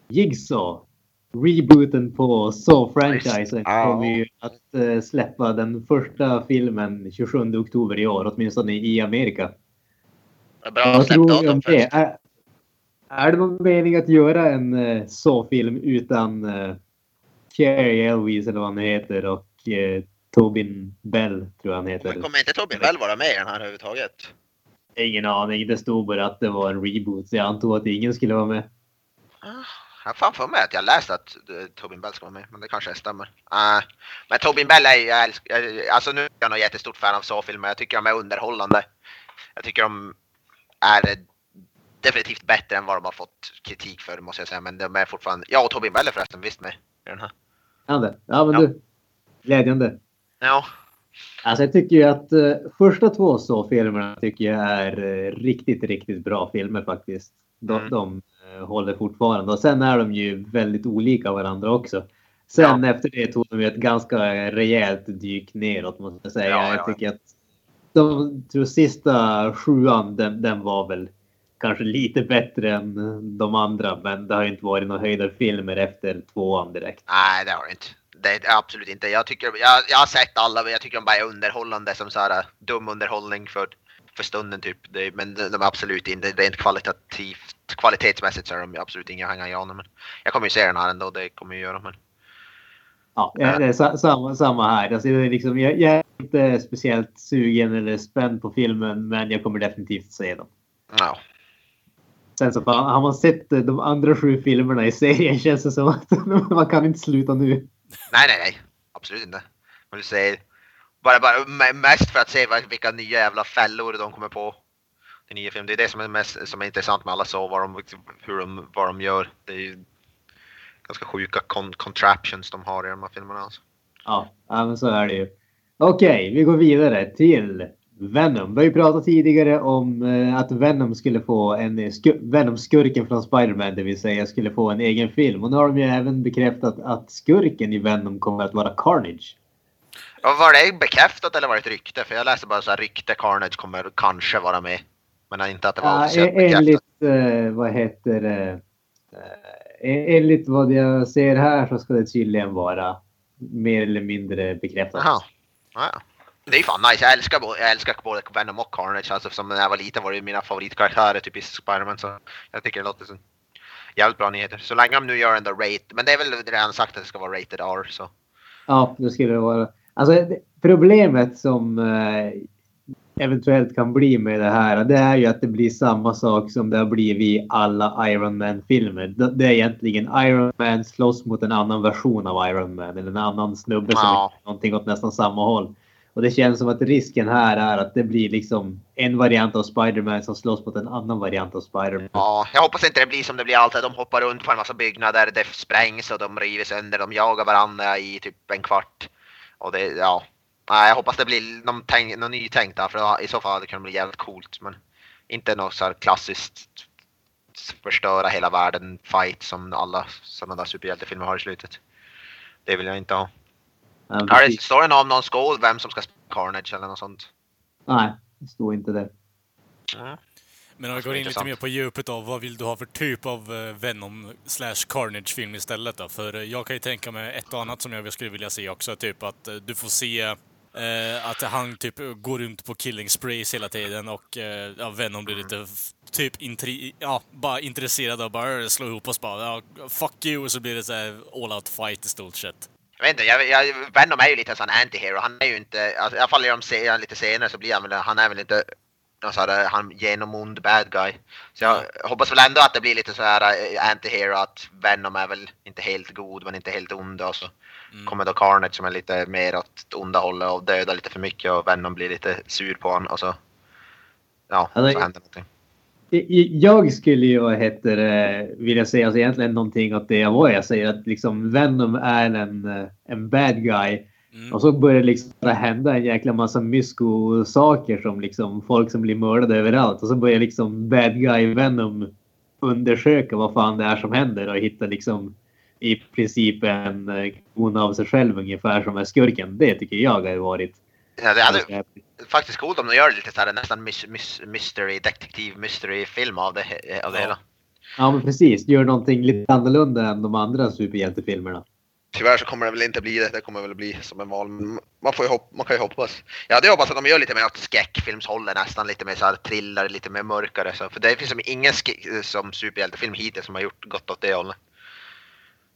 Jigsaw. Rebooten på Saw-franchisen Ja. kommer ju att eh, släppa den första filmen 27 oktober i år, åtminstone i Amerika. Bra Vad tror ni om det? Är, är det någon mening att göra en uh, Saw-film utan uh, Carrie Elvis eller vad han heter och uh, Tobin Bell tror jag han heter. Men kommer inte Tobin Bell vara med i den här överhuvudtaget? Ingen aning. Det stod bara att det var en reboot så jag antog att ingen skulle vara med. Ah, Jag har fan för mig att jag läste att eh, Tobin Bell ska vara med, men det kanske stämmer. Uh, men Tobin Bell är jag älskar, alltså nu är jag nog jättestort fan av Saw-filmer. Jag tycker de är underhållande. Jag tycker de är eh, definitivt bättre än vad de har fått kritik för måste jag säga. Men de är fortfarande, ja och Tobin Bell är förresten visst med i den här. Ja, ja men Ja. du. Glädjande. Ja, Alltså jag tycker ju att uh, första två så-filmerna tycker jag är eh, riktigt, riktigt bra filmer faktiskt. De, Mm. de eh, håller fortfarande och sen är de ju väldigt olika varandra också. Sen efter det tog de ju ett ganska rejält dyk neråt måste jag säga. Ja, ja. Jag tycker att de de sista sjuan, den, den var väl kanske lite bättre än de andra. Men det har ju inte varit några höjdarfilmer efter tvåan direkt. nej det har det inte. Det är absolut inte. Jag, tycker, jag, jag har sett alla men jag tycker de bara är underhållande som så här äh, dum underhållning för, för stunden typ. Det, men de är absolut inte, rent kvalitativt, kvalitetsmässigt så är de absolut inga hänga i anor, men Jag kommer ju se den här ändå, det kommer jag göra men. Ja, det är sa- samma, samma här. Alltså, det är liksom, jag, jag är inte speciellt sugen eller spänd på filmen, men jag kommer definitivt se den. Ja. Sen så fan, har man sett eh, de andra sju filmerna i serien [LAUGHS] känns det som att [LAUGHS] man kan inte sluta nu. Nej nej nej, absolut inte. Men du säger bara, bara me- mest för att se vilka nya jävla fällor de kommer på. Den nya filmen. Det är det som är mest som är intressant med alla så vad de, hur de, vad de gör. Det är ju ganska sjuka con contraptions de har i de här filmerna. Alltså. Ja, men så är det ju. Okej, vi går vidare till Venom. Vi har ju pratat tidigare om eh, att Venom skulle få en eh, sku- Venom-skurken från Spider-Man, det vill säga skulle få en egen film. Och nu har de ju även bekräftat att skurken i Venom kommer att vara Carnage. Ja, var det bekräftat eller var det ett rykte? För jag läste bara så här rykte Carnage kommer kanske vara med. Men inte att det var Ja, officiellt bekräftat. enligt, eh, vad heter det? Eh, enligt vad jag ser här så ska det tydligen vara mer eller mindre bekräftat. Jaha. Ja, ja. Det är fan nice. Jag älskar, jag älskar både Venom och Carnage. Alltså, som när jag var liten var det mina favoritkaraktärer typ i Spiderman. Så jag tycker det låter som jävligt bra nyheter. Så länge de nu gör en rate. Men det är väl redan sagt att det ska vara rated R. Så. Ja, det skulle det vara. Alltså problemet som eh, eventuellt kan bli med det här, det är ju att det blir samma sak som det har blivit i alla Iron Man-filmer. Det det är egentligen Iron Man slåss mot en annan version av Iron Man eller en annan snubbe som Ja. är någonting åt nästan samma håll. Och det känns som att risken här är att det blir liksom en variant av Spider-Man som slåss mot en annan variant av Spider-Man. Ja, jag hoppas inte det blir som det blir alltid. De hoppar runt på en massa byggnader, det sprängs och de river sönder. De jagar varandra i typ en kvart. Och det, ja. Nej, jag hoppas det blir någon, tänk, någon nytänkt där. För i så fall hade det kunnat bli jävligt coolt. Men inte något så här klassiskt förstöra hela världen fight som alla sådana där superhjältefilmer har i slutet. Det vill jag inte ha. Ja, det, står det någon om någon skål vem som ska spela Carnage eller något sånt? Nej, det står inte det. Mm. Men om vi går in lite mer på djupet av vad vill du ha för typ av eh, Venom slash Carnage-film istället då? För eh, jag kan ju tänka mig ett och annat som jag skulle vilja se också, typ att eh, du får se eh, att han typ går runt på killing sprays hela tiden och eh, ja, Venom blir lite typ intri- ja, bara intresserad av bara äh, slå ihop oss bara ja, fuck you och så blir det så här all out fight i stort sett. Jag vet inte, jag, jag, Venom är ju lite en sån anti-hero. Han är ju inte, alltså, i alla fall i de se, lite senare så blir han väl, han är väl inte här, han genomond bad guy. Så jag hoppas väl ändå att det blir lite så här eh, anti-hero, att Venom är väl inte helt god men inte helt ond och så Mm. kommer då Carnage som är lite mer åt det onda hållet och dödar lite för mycket och Venom blir lite sur på honom och så ja, Alltså, så händer någonting. Jag skulle ju vad heter vilja säga alltså egentligen någonting åt det vad jag säger att liksom Venom är en, eh, en bad guy Mm. och så börjar det liksom bara hända en jäkla massa mysko-saker som liksom folk som blir mördade överallt och så börjar liksom bad guy Venom undersöka vad fan det är som händer och hitta liksom i princip en eh, klon av sig själv ungefär som är skurken. Det tycker jag har varit Ja, det hade faktiskt coolt om de gör lite så här nästan mys, mys, mystery, detektiv mystery film av det, av det Ja. hela. Ja men precis, gör någonting lite annorlunda än de andra superhjältefilmerna. Tyvärr så kommer det väl inte bli det. Det kommer väl bli som en val. Man, får ju hopp, man kan ju hoppas. Jag hade hoppats att de gör lite mer åt skräckfilmshållet nästan. Lite mer så här thriller, lite mer mörkare. Så, för det finns som ingen som superhjältefilm hittills som har gjort gått åt det hållet.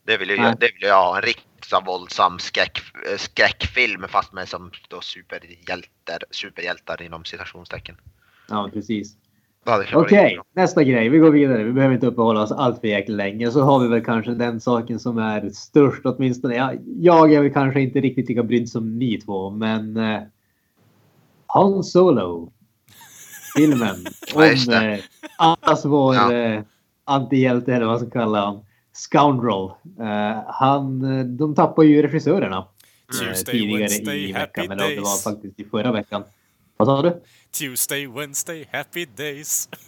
Det vill ju, det vill jag ha. En riktigt så våldsam skräck, skräckfilm fast med som då superhjältar, superhjältar inom citationstecken. Ja precis. Okej, bra. nästa grej. Vi går vidare. Vi behöver inte uppehålla oss allt för jäkla länge. Så har vi väl kanske den saken som är störst åtminstone. Jag, jag är väl kanske inte riktigt lika brydd som ni två, men eh, Han Solo. Filmen [LAUGHS] om eh, allas vår Ja. eh, antihjälte eller vad man ska kalla honom. Scoundrel. Eh, han, de tappar ju regissörerna. eh, Tuesday, tidigare Wednesday, i veckan. Eller det var faktiskt i förra veckan. Vad sa du? Tuesday, Wednesday, happy days. [LAUGHS]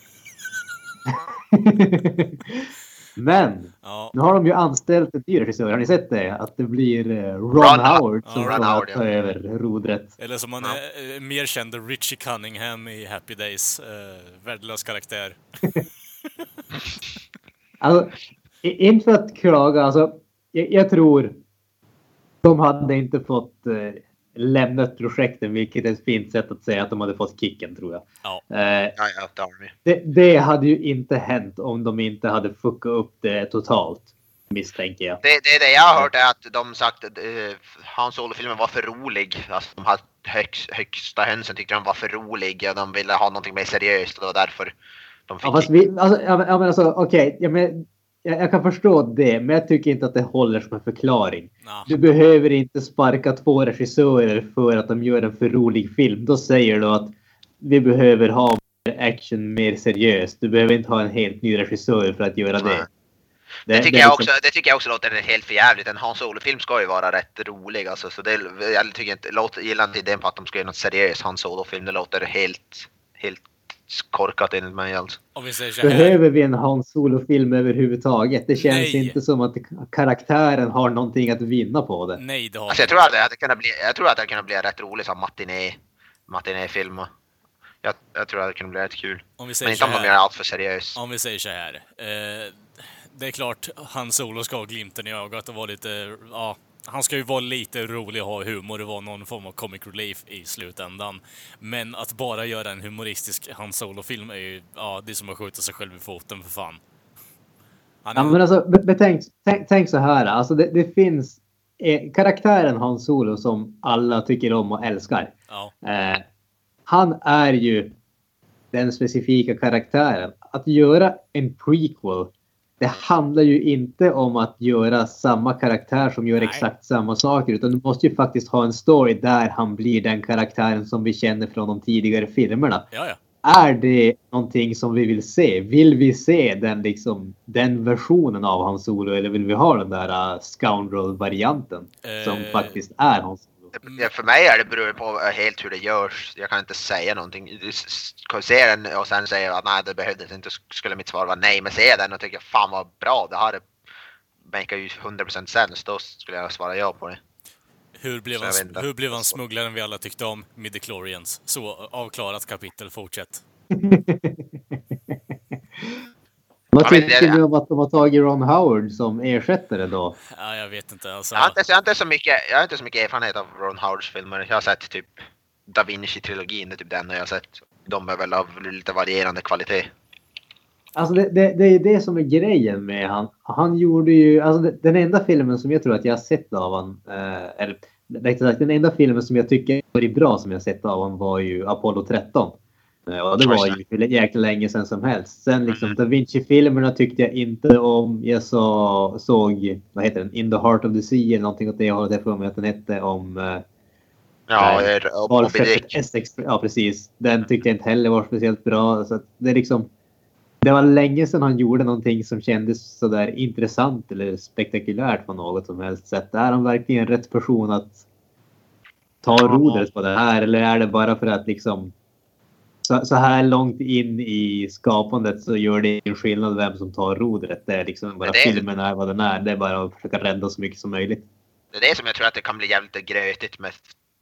Men Ja, nu har de ju anställt en ny regissör. Har ni sett det? Att det blir eh, Ron, Ron- Howard Ja, som Ron kommer Howard, att ta ja. över rodret. eller som man Ja. är eh, mer kände Richie Cunningham i Happy Days. Eh, värdelös karaktär. [LAUGHS] Alltså, inte för att klaga. Alltså, jag, jag tror de hade inte fått eh, lämnat projekten, vilket är ett fint sätt att säga att de hade fått kicken tror jag. Ja. Eh, Ja, ja, det det, hade ju inte hänt om de inte hade fuckat upp det totalt. Misstänker jag. Det, det, det jag har hört är att de sagt att uh, Hans Solo-filmen var för rolig. Alltså, de hade högst, högsta hönsen tyckte de var för rolig och de ville ha någonting mer seriöst och det var därför de fick Ja, fast vi, alltså, ja, men, ja, men alltså, okej, ja, men jag, jag kan förstå det, men jag tycker inte att det håller som en förklaring. Nah. Du behöver inte sparka två regissörer för att de gör en för rolig film. Då säger du att vi behöver ha mer action mer seriöst. Du behöver inte ha en helt ny regissör för att göra Nej. det. Det tycker, är jag liksom- också, det tycker jag också låter helt för jävligt. En Hans Solo-film ska ju vara rätt rolig alltså. Så det, jag tycker inte, låter, gillar inte idén på att de ska göra något seriöst Hans Solo-film. Det låter helt, helt korkat enligt mig alltså. Om vi säger så här. Behöver vi en Hans Solo-film överhuvudtaget? Det känns Nej. inte som att karaktären har någonting att vinna på det. Nej, det har Alltså jag tror att det hade kunnat bli, jag tror att det hade kunnat bli en rätt rolig som matiné, matinéfilm. Jag, jag tror att det kunde bli rätt kul. Om vi Men inte om de gör allt för seriöst. Om vi säger så här. Eh, det är klart, han Solo ska ha glimten i ögat och vara lite, ja, han ska ju vara lite rolig och ha humor och vara någon form av comic relief i slutändan. Men att bara göra en humoristisk Han Solo-film är ju, ja, det är som att skjuta sig själv i foten för fan. Han är, Ja, men alltså, be- betänk, tänk, tänk så här. Alltså, det, det finns eh, karaktären Hans Solo som alla tycker om och älskar. ja, Eh, han är ju den specifika karaktären. Att göra en prequel, det handlar ju inte om att göra samma karaktär som gör Nej. exakt samma saker, utan du måste ju faktiskt ha en story där han blir den karaktären som vi känner från de tidigare filmerna. ja, ja. Är det någonting som vi vill se? Vill vi se den, liksom, den versionen av Hans Solo eller vill vi ha den där uh, scoundrel-varianten som Eh, faktiskt är Hans Solo? Ja, för mig är det beror på helt hur det görs. Jag kan inte säga någonting. Du ser den och sen säger att nej det behövdes inte. Skulle mitt svar vara nej. Men ser jag den och tycker fan vad bra det här är. Makar ju 100% sens. Då skulle jag svara ja på det. Hur blev, han, hur blev han smugglaren vi alla tyckte om? Midichlorians. Så, avklarat kapitel, fortsätt. [LAUGHS] Vad Ja, tycker det- du om att de har tagit Ron Howard som ersättare då? Ja, jag vet inte. Alltså, Jag har, inte, jag, har inte så mycket, jag har inte så mycket erfarenhet av Ron Howards filmer. Jag har sett typ Da Vinci-trilogin, är typ den jag har sett. De är väl av lite varierande kvalitet. Alltså det, det, det är det som är grejen med han. Han gjorde ju, alltså det, den enda filmen som jag tror att jag har sett av han, eh, eller rättare sagt den enda filmen som jag tycker var bra som jag sett av han var ju Apollo 13. Eh, och det var ju för jäkla länge sedan som helst. Sen liksom Da Vinci-filmerna tyckte jag inte om. Jag så, såg, vad heter den, In the Heart of the Sea eller någonting åt det hållet. Jag får mig att den hette om eh, Ja, och Moby Dick. Essex. Ja, precis. Den tyckte jag inte heller var speciellt bra. Så det är liksom... Det var länge sedan han gjorde någonting som kändes sådär intressant eller spektakulärt på något som helst sätt. Är han verkligen rätt person att ta rodret på det här? Eller är det bara för att liksom så, så här långt in i skapandet så gör det ingen skillnad vem som tar rodret. Det är liksom bara det är- filmen är vad den är. Det är bara att försöka rädda så mycket som möjligt. Det är det som jag tror att det kan bli jävligt grötigt med.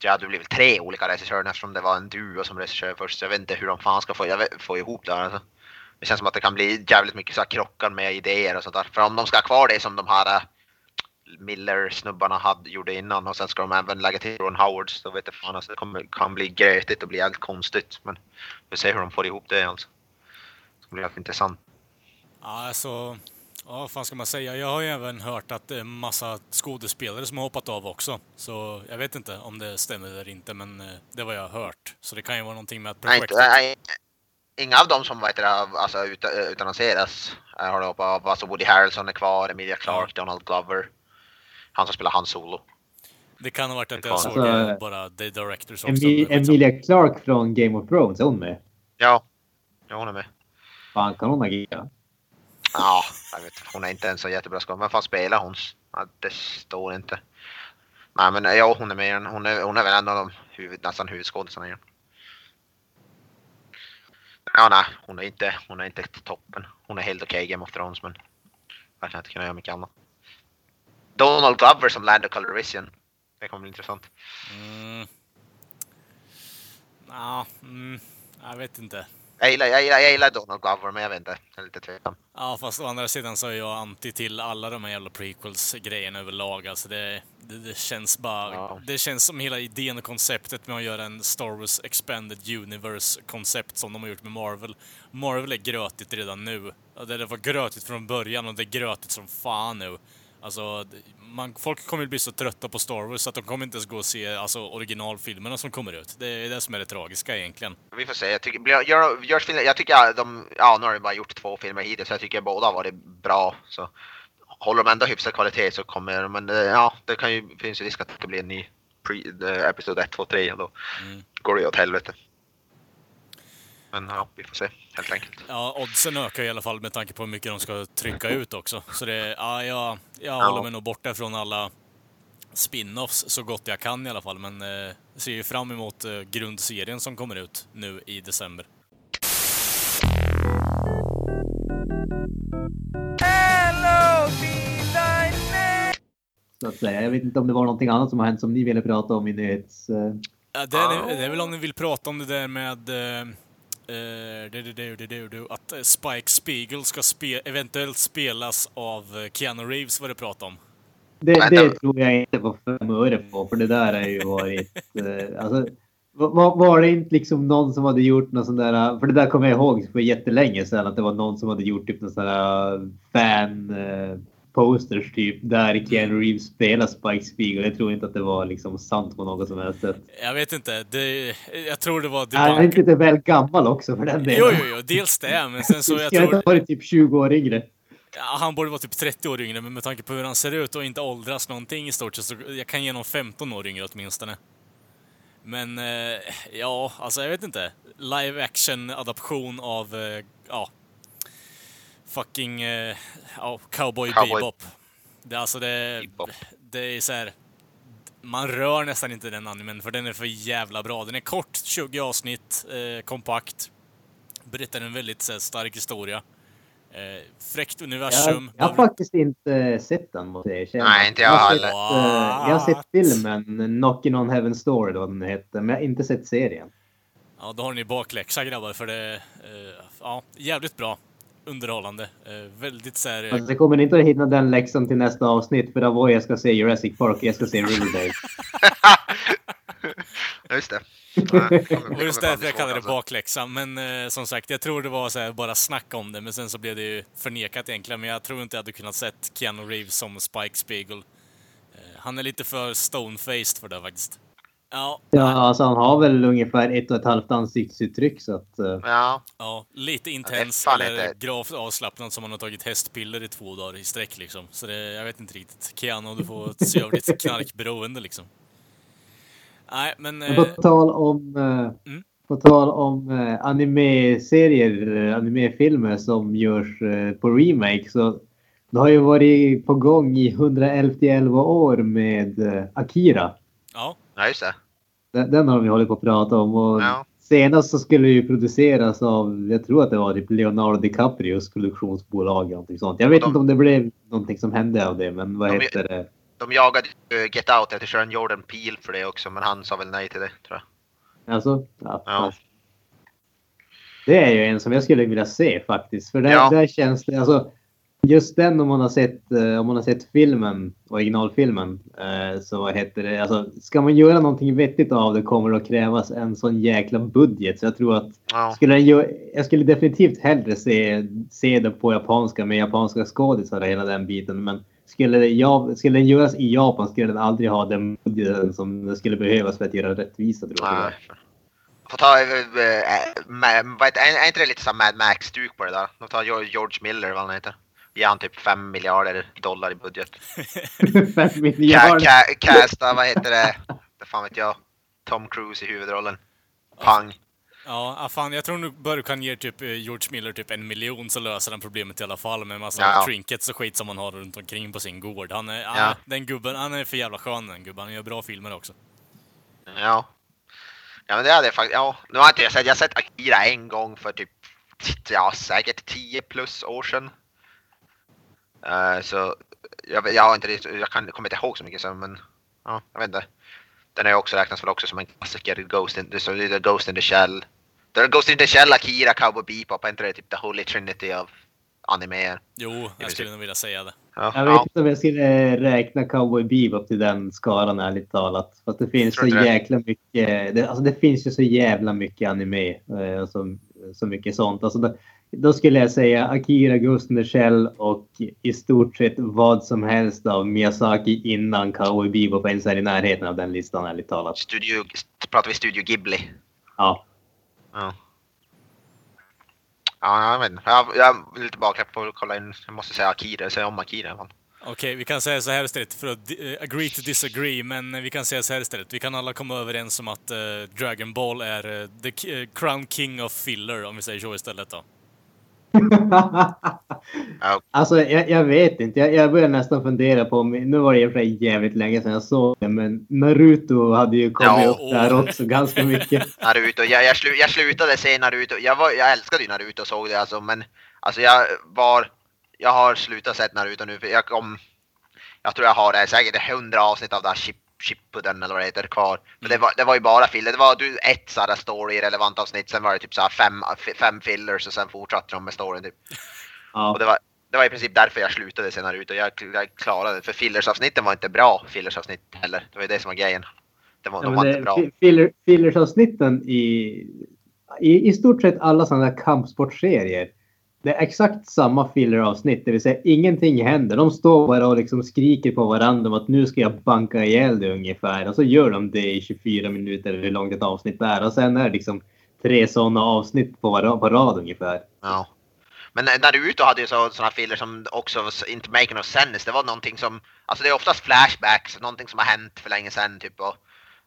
Ja, det blir väl tre olika regissörer eftersom det var en duo som regissör först. Så jag vet inte hur de fan ska få, vet, få ihop det här. Alltså. Det känns som att det kan bli jävligt mycket så här krockar med idéer och sånt där. För om de ska ha kvar det som de här äh, Miller-snubbarna hade, gjorde innan och sen ska de även lägga till Ron Howards. Då vet jag fan alltså, det kommer, kan bli grötigt och bli jävligt konstigt. Men vi får se hur de får ihop det alltså. Det ska bli jävligt intressant. Ja, alltså... Ja, vad fan ska man säga? Jag har ju även hört att det är massa skådespelare som har hoppat av också. Så jag vet inte om det stämmer eller inte, men eh, det var jag har hört. Så det kan ju vara någonting med att projektet... nej, inga av dem som vad heter det, alltså, ut, utannonseras eh, har det hoppat av. Alltså Woody Harrelson är kvar, Emilia Clarke, Donald Glover. Han som spelar Han Solo. Det kan ha varit att jag såg bara The Directors också. Emi- men skitsamma. Emilia Clarke från Game of Thrones, är hon med? Ja, ja hon är med. Fan, kan hon agera? Ja, jag vet, hon är inte en så jättebra skådespelare. Men fan spelar hon? Ja, det står inte. Nej men ja, hon är med i den. Hon är, hon är väl en av de huvud, nästan huvudskådisarna i den. Ja, nej, hon är inte, hon är inte toppen. Hon är helt okej i Game of Thrones men verkar inte kunna göra mycket annat. Donald Glover som Lando Calrissian. Det kommer bli intressant. Mm. Ja, mm, jag vet inte. Jag gillar, jag, gillar, jag gillar Donald Glover men jag vet inte. Jag är lite tveksam. Ja, fast å andra sidan så är jag anti till alla de här jävla prequels-grejerna överlag. Alltså det, det, det känns bara... Ja. Det känns som hela idén och konceptet med att göra en Star Wars Expanded Universe-koncept som de har gjort med Marvel. Marvel är grötigt redan nu. Det var grötigt från början och det är grötigt som fan nu. Alltså, man, folk kommer bli så trötta på Star Wars att de kommer inte ens gå och se alltså, originalfilmerna som kommer ut. Det är det som är det tragiska egentligen. Vi får se. Jag tycker, gör, görs filmer, jag tycker de, ja nu har de bara gjort två filmer hittills, så jag tycker båda har varit bra. Så håller de ändå hyfsad kvalitet så kommer de, men eh, ja, det kan ju, finns ju risk att det blir en ny pre, eh, episod 1, 2, 3 och då Mm. går det ju åt helvete. Men ja, vi får se helt enkelt. Ja, oddsen ökar i alla fall med tanke på hur mycket de ska trycka ut också. Så det, ja, jag, jag Ja. håller mig nog borta från alla spin-offs så gott jag kan i alla fall. Men eh, ser ju fram emot eh, grundserien som kommer ut nu i december. Så att säga. Jag vet inte om det var någonting annat som har hänt som ni ville prata om i nyhets... eh, Ja, det, är, det är väl om ni vill prata om det där med eh, eh, att eh, Spike Spiegel ska spe, eventuellt spelas av eh, Keanu Reeves var det prat om. Det, det tror jag inte på fem öre på, för det där har ju varit... alltså, var, var det inte liksom någon som hade gjort någon sån där... För det där kommer jag ihåg för jättelänge sedan att det var någon som hade gjort typ någon sån där fan posters typ där Keanu Reeves spelar Spike Spiegel. Jag tror inte att det var liksom sant på något som helst sätt. Jag vet inte, det, jag tror det var Han är inte väl gammal också för den delen. Jo, jo, jo, dels det, men sen så [LAUGHS] jag tror... inte varit typ 20 år yngre? Ja, han borde vara typ 30 år yngre, men med tanke på hur han ser ut och inte åldras någonting i stort sett så jag kan ge honom 15 år yngre åtminstone. Men eh, ja, alltså jag vet inte. Live action adaption av, eh, ja, fucking, eh, ja, Cowboy, Cowboy- Bebop. Det, alltså det, Bebop. det är så här. Man rör nästan inte den animen för den är för jävla bra. Den är kort, 20 avsnitt, eh, kompakt. Berättar en väldigt så här, stark historia. Eh, fräckt universum. Jag, jag har faktiskt inte sett den måste jag erkänna. Nej, inte jag heller. sett, eh, jag har sett filmen Knockin' on Heaven's Door vad den heter, men jag har inte sett serien. Ja, då har ni bakläxa grabbar för det... Eh, ja, jävligt bra. Underhållande. Eh, väldigt så här... eh, Alltså, kommer inte att hinna den läxan till nästa avsnitt för då var jag ska se Jurassic Park och jag ska se Riverdale. [LAUGHS] Just det. Det var just därför jag kallade det bakläxa. Men eh, som sagt, jag tror det var så här, bara snack om det. Men sen så blev det ju förnekat egentligen. Men jag tror inte jag hade kunnat sett Keanu Reeves som Spike Spiegel. Eh, han är lite för stone-faced för det faktiskt. Ja, Ja, alltså han har väl ungefär ett och ett halvt ansiktsuttryck så att... eh, Ja, ja lite intens fan eller inte- gravt avslappnad som man har tagit hästpiller i två dagar i sträck liksom. Så det, jag vet inte riktigt. Keanu, du får se över ditt knarkberoende liksom. Nej, men... Men på Eh, tal om... eh, Mm. På tal om eh, anime-serier, anime-filmer som görs på remake så det har ju varit på gång i 111 år med Akira. ja, ja just det. Den, den har vi hållit på att prata om och Ja. senast så skulle det ju produceras av, jag tror att det var typ Leonardo DiCaprios produktionsbolag eller någonting sånt. Jag vet De- inte om det blev någonting som hände av det men vad De- heter det? De jagade ju Get Out efter Sharon Jordan Peele för det också, men han sa väl nej till det tror jag. Alltså, ja, Ja. Det är ju en som jag skulle vilja se faktiskt. För där, Ja. där känns det, alltså just den om man har sett, eh, om man har sett filmen, originalfilmen, eh, så vad heter det, alltså ska man göra någonting vettigt av det kommer det att krävas en sån jäkla budget. Så jag tror att Ja. skulle gö- jag skulle definitivt hellre se, se det på japanska med japanska skådisar och hela den biten. Men skulle, det, ja, skulle den göras i Japan skulle den aldrig ha den budgeten som det skulle behövas för att göra rättvisa tror jag. Nej. Får ta, äh, äh, är inte det lite som Mad Max-stuk på det där? De tar George George Miller, vad han heter. Ger han typ 5 miljarder dollar i budget. [LAUGHS] Fem Ca, miljarder. ca, casta, vad heter det? Det fan vet jag. Tom Cruise i huvudrollen. Pang. Ja, fan, jag tror nog bara du kan ge typ eh, George Miller typ en miljon så löser han problemet i alla fall med en massa Ja. trinkets och skit som han har runt omkring på sin gård. Han är, Ja. ja. den gubben, han är för jävla skön den gubben. Han gör bra filmer också. Ja. Ja men det hade jag faktiskt, ja. Nu har inte jag sett, jag har sett Akira en gång för typ, ja säkert 10 plus år sedan. Eh, så jag, jag har inte riktigt- jag kan, kommer inte ihåg så mycket så men, ja, jag vet inte. Den är ju också räknas väl också som en klassiker, Ghost in, det lite Ghost in the Shell. Det är Ghost in the Shell, Akira, Cowboy Bebop, är inte det typ the holy trinity av animéer? Jo, jag skulle nog vilja säga det. Ja, Jag vet inte om jag skulle räkna Cowboy Bebop till den skaran ärligt talat. För att det finns så det. jäkla mycket. Det, alltså det finns ju så jävla mycket anime. eh, och så, så mycket sånt. Alltså då, då skulle jag säga Akira, Ghost in the Shell och i stort sett vad som helst av Miyazaki innan Cowboy Bebop ens är i närheten av den listan ärligt talat. Studio, pratar vi Studio Ghibli? Ja. Ja. Ja, jag vet inte. Jag, jag är lite bakläpp på att kolla in. Jag måste säga Akira, säga om Akira fall. Okej, vi kan säga så här istället för att eh, agree to disagree, men vi kan säga så här istället. Vi kan alla komma överens om att eh, Dragon Ball är eh, the crown king of filler, om vi säger så istället då. Ja. [LAUGHS] Alltså jag, jag vet inte. Jag, jag börjar nästan fundera på om, nu var det i och för sig jävligt länge sedan jag såg det, men Naruto hade ju kommit Ja, upp där också ganska mycket. [LAUGHS] Naruto. Jag, jag, slu, jag slutade se Naruto. Jag, var, jag älskade ju Naruto och såg det alltså, men alltså jag var... Jag har slutat sett Naruto nu för jag kom... Jag tror jag har det säkert 100 avsnitt av det här Chip, Shippuden eller vad det heter kvar. Men det var, det var ju bara filler. Det var du, ett sådär story relevant avsnitt, sen var det typ så här fem, fem fillers och sen fortsatte de med storyn typ. Och Ja. det var, det var i princip därför jag slutade se Naruto. Jag, jag klarade det. För fillersavsnitten var inte bra fillersavsnitt heller. Det var ju det som var grejen. Det var, Ja, de var det, inte bra. fi- filler, fillersavsnitten i, i, i stort sett alla sådana här kampsportserier. Det är exakt samma filleravsnitt, det vill säga ingenting händer. De står bara och liksom skriker på varandra om att nu ska jag banka ihjäl dig ungefär. Och så gör de det i 24 minuter eller hur långt ett avsnitt är. Och sen är det liksom tre sådana avsnitt på, var- på rad ungefär. Ja. Men Naruto hade ju så, såna filler som också var inte make no sense. Det var någonting som, alltså det är oftast flashbacks, någonting som har hänt för länge sedan typ. Och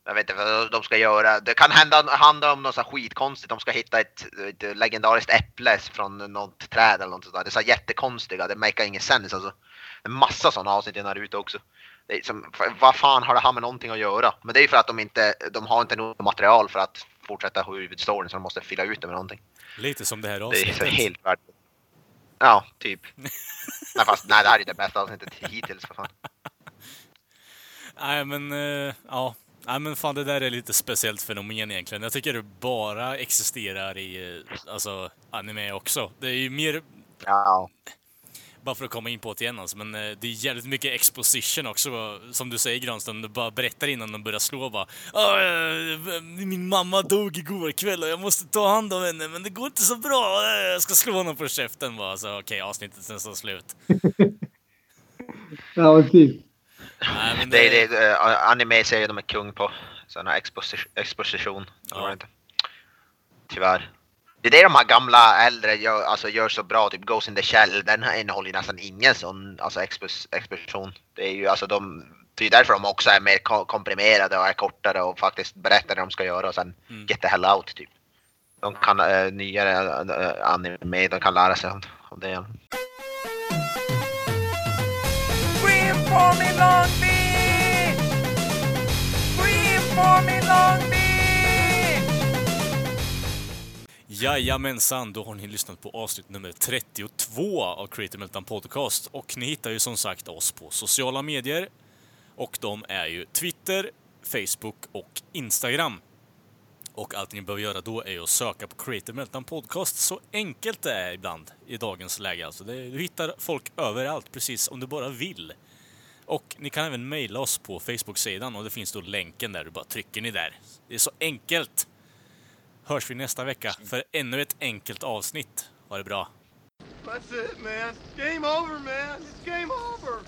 jag vet inte vad de ska göra. Det kan hända, handla om något så skitkonstigt. De ska hitta ett, ett legendariskt äpple från något träd eller något sånt där. Det är så jättekonstiga, det make ingen sense alltså. En massa sådana avsnitt i Naruto också. Det är som, vad fan har det här med någonting att göra? Men det är ju för att de inte, de har inte nog material för att fortsätta huvudstoryn så de måste fylla ut det med någonting. Lite som det här Det är avsnittet. så helt värt Ja, typ. [LAUGHS] nej, fast nej, det här är det bästa avsnittet hittills för fan. Nej, men eh, ja. Nej, men fan det där är lite speciellt fenomen egentligen. Jag tycker det bara existerar i eh, alltså, anime också. Det är ju mer, Ja. bara för att komma in på det igen alltså, men eh, det är jävligt mycket exposition också. Som du säger Granström, du bara berättar innan de börjar slå bara. "Ah, Min mamma dog igår kväll och jag måste ta hand om henne, men det går inte så bra. Jag ska slå honom på käften bara. Så okej, avsnittet är nästan slut. [LAUGHS] Ja, typ. Nej, Det, det, det, uh, anime-serier de är kung på. Sån här exposi- exposition. Ja. Inte. Tyvärr. Det är det de här gamla äldre gör, alltså gör så bra, typ Ghost in the Shell, den här innehåller ju nästan ingen sån alltså expos, exposition. Det är ju alltså de, det är därför de också är mer ko- komprimerade och är kortare och faktiskt berättar det de ska göra och sen Mm. get the hell out typ. De kan, äh, nyare äh, anime, de kan lära sig om, om det. For me Long Beach! Scream for me Long Beach! Jajamensan, då har ni lyssnat på avsnitt nummer 32 av Creative Meltdown Podcast. Och ni hittar ju som sagt oss på sociala medier. Och de är ju Twitter, Facebook och Instagram. Och allt ni behöver göra då är ju att söka på Creative Meltdown Podcast. Så enkelt det är ibland i dagens läge alltså. Det, du hittar folk överallt, precis om du bara vill. Och ni kan även mejla oss på Facebook-sidan och det finns då länken där. Du bara trycker ni där. Det är så enkelt hörs vi nästa vecka för ännu ett enkelt avsnitt. Ha det bra. That's it, man. Game over, man. It's game over.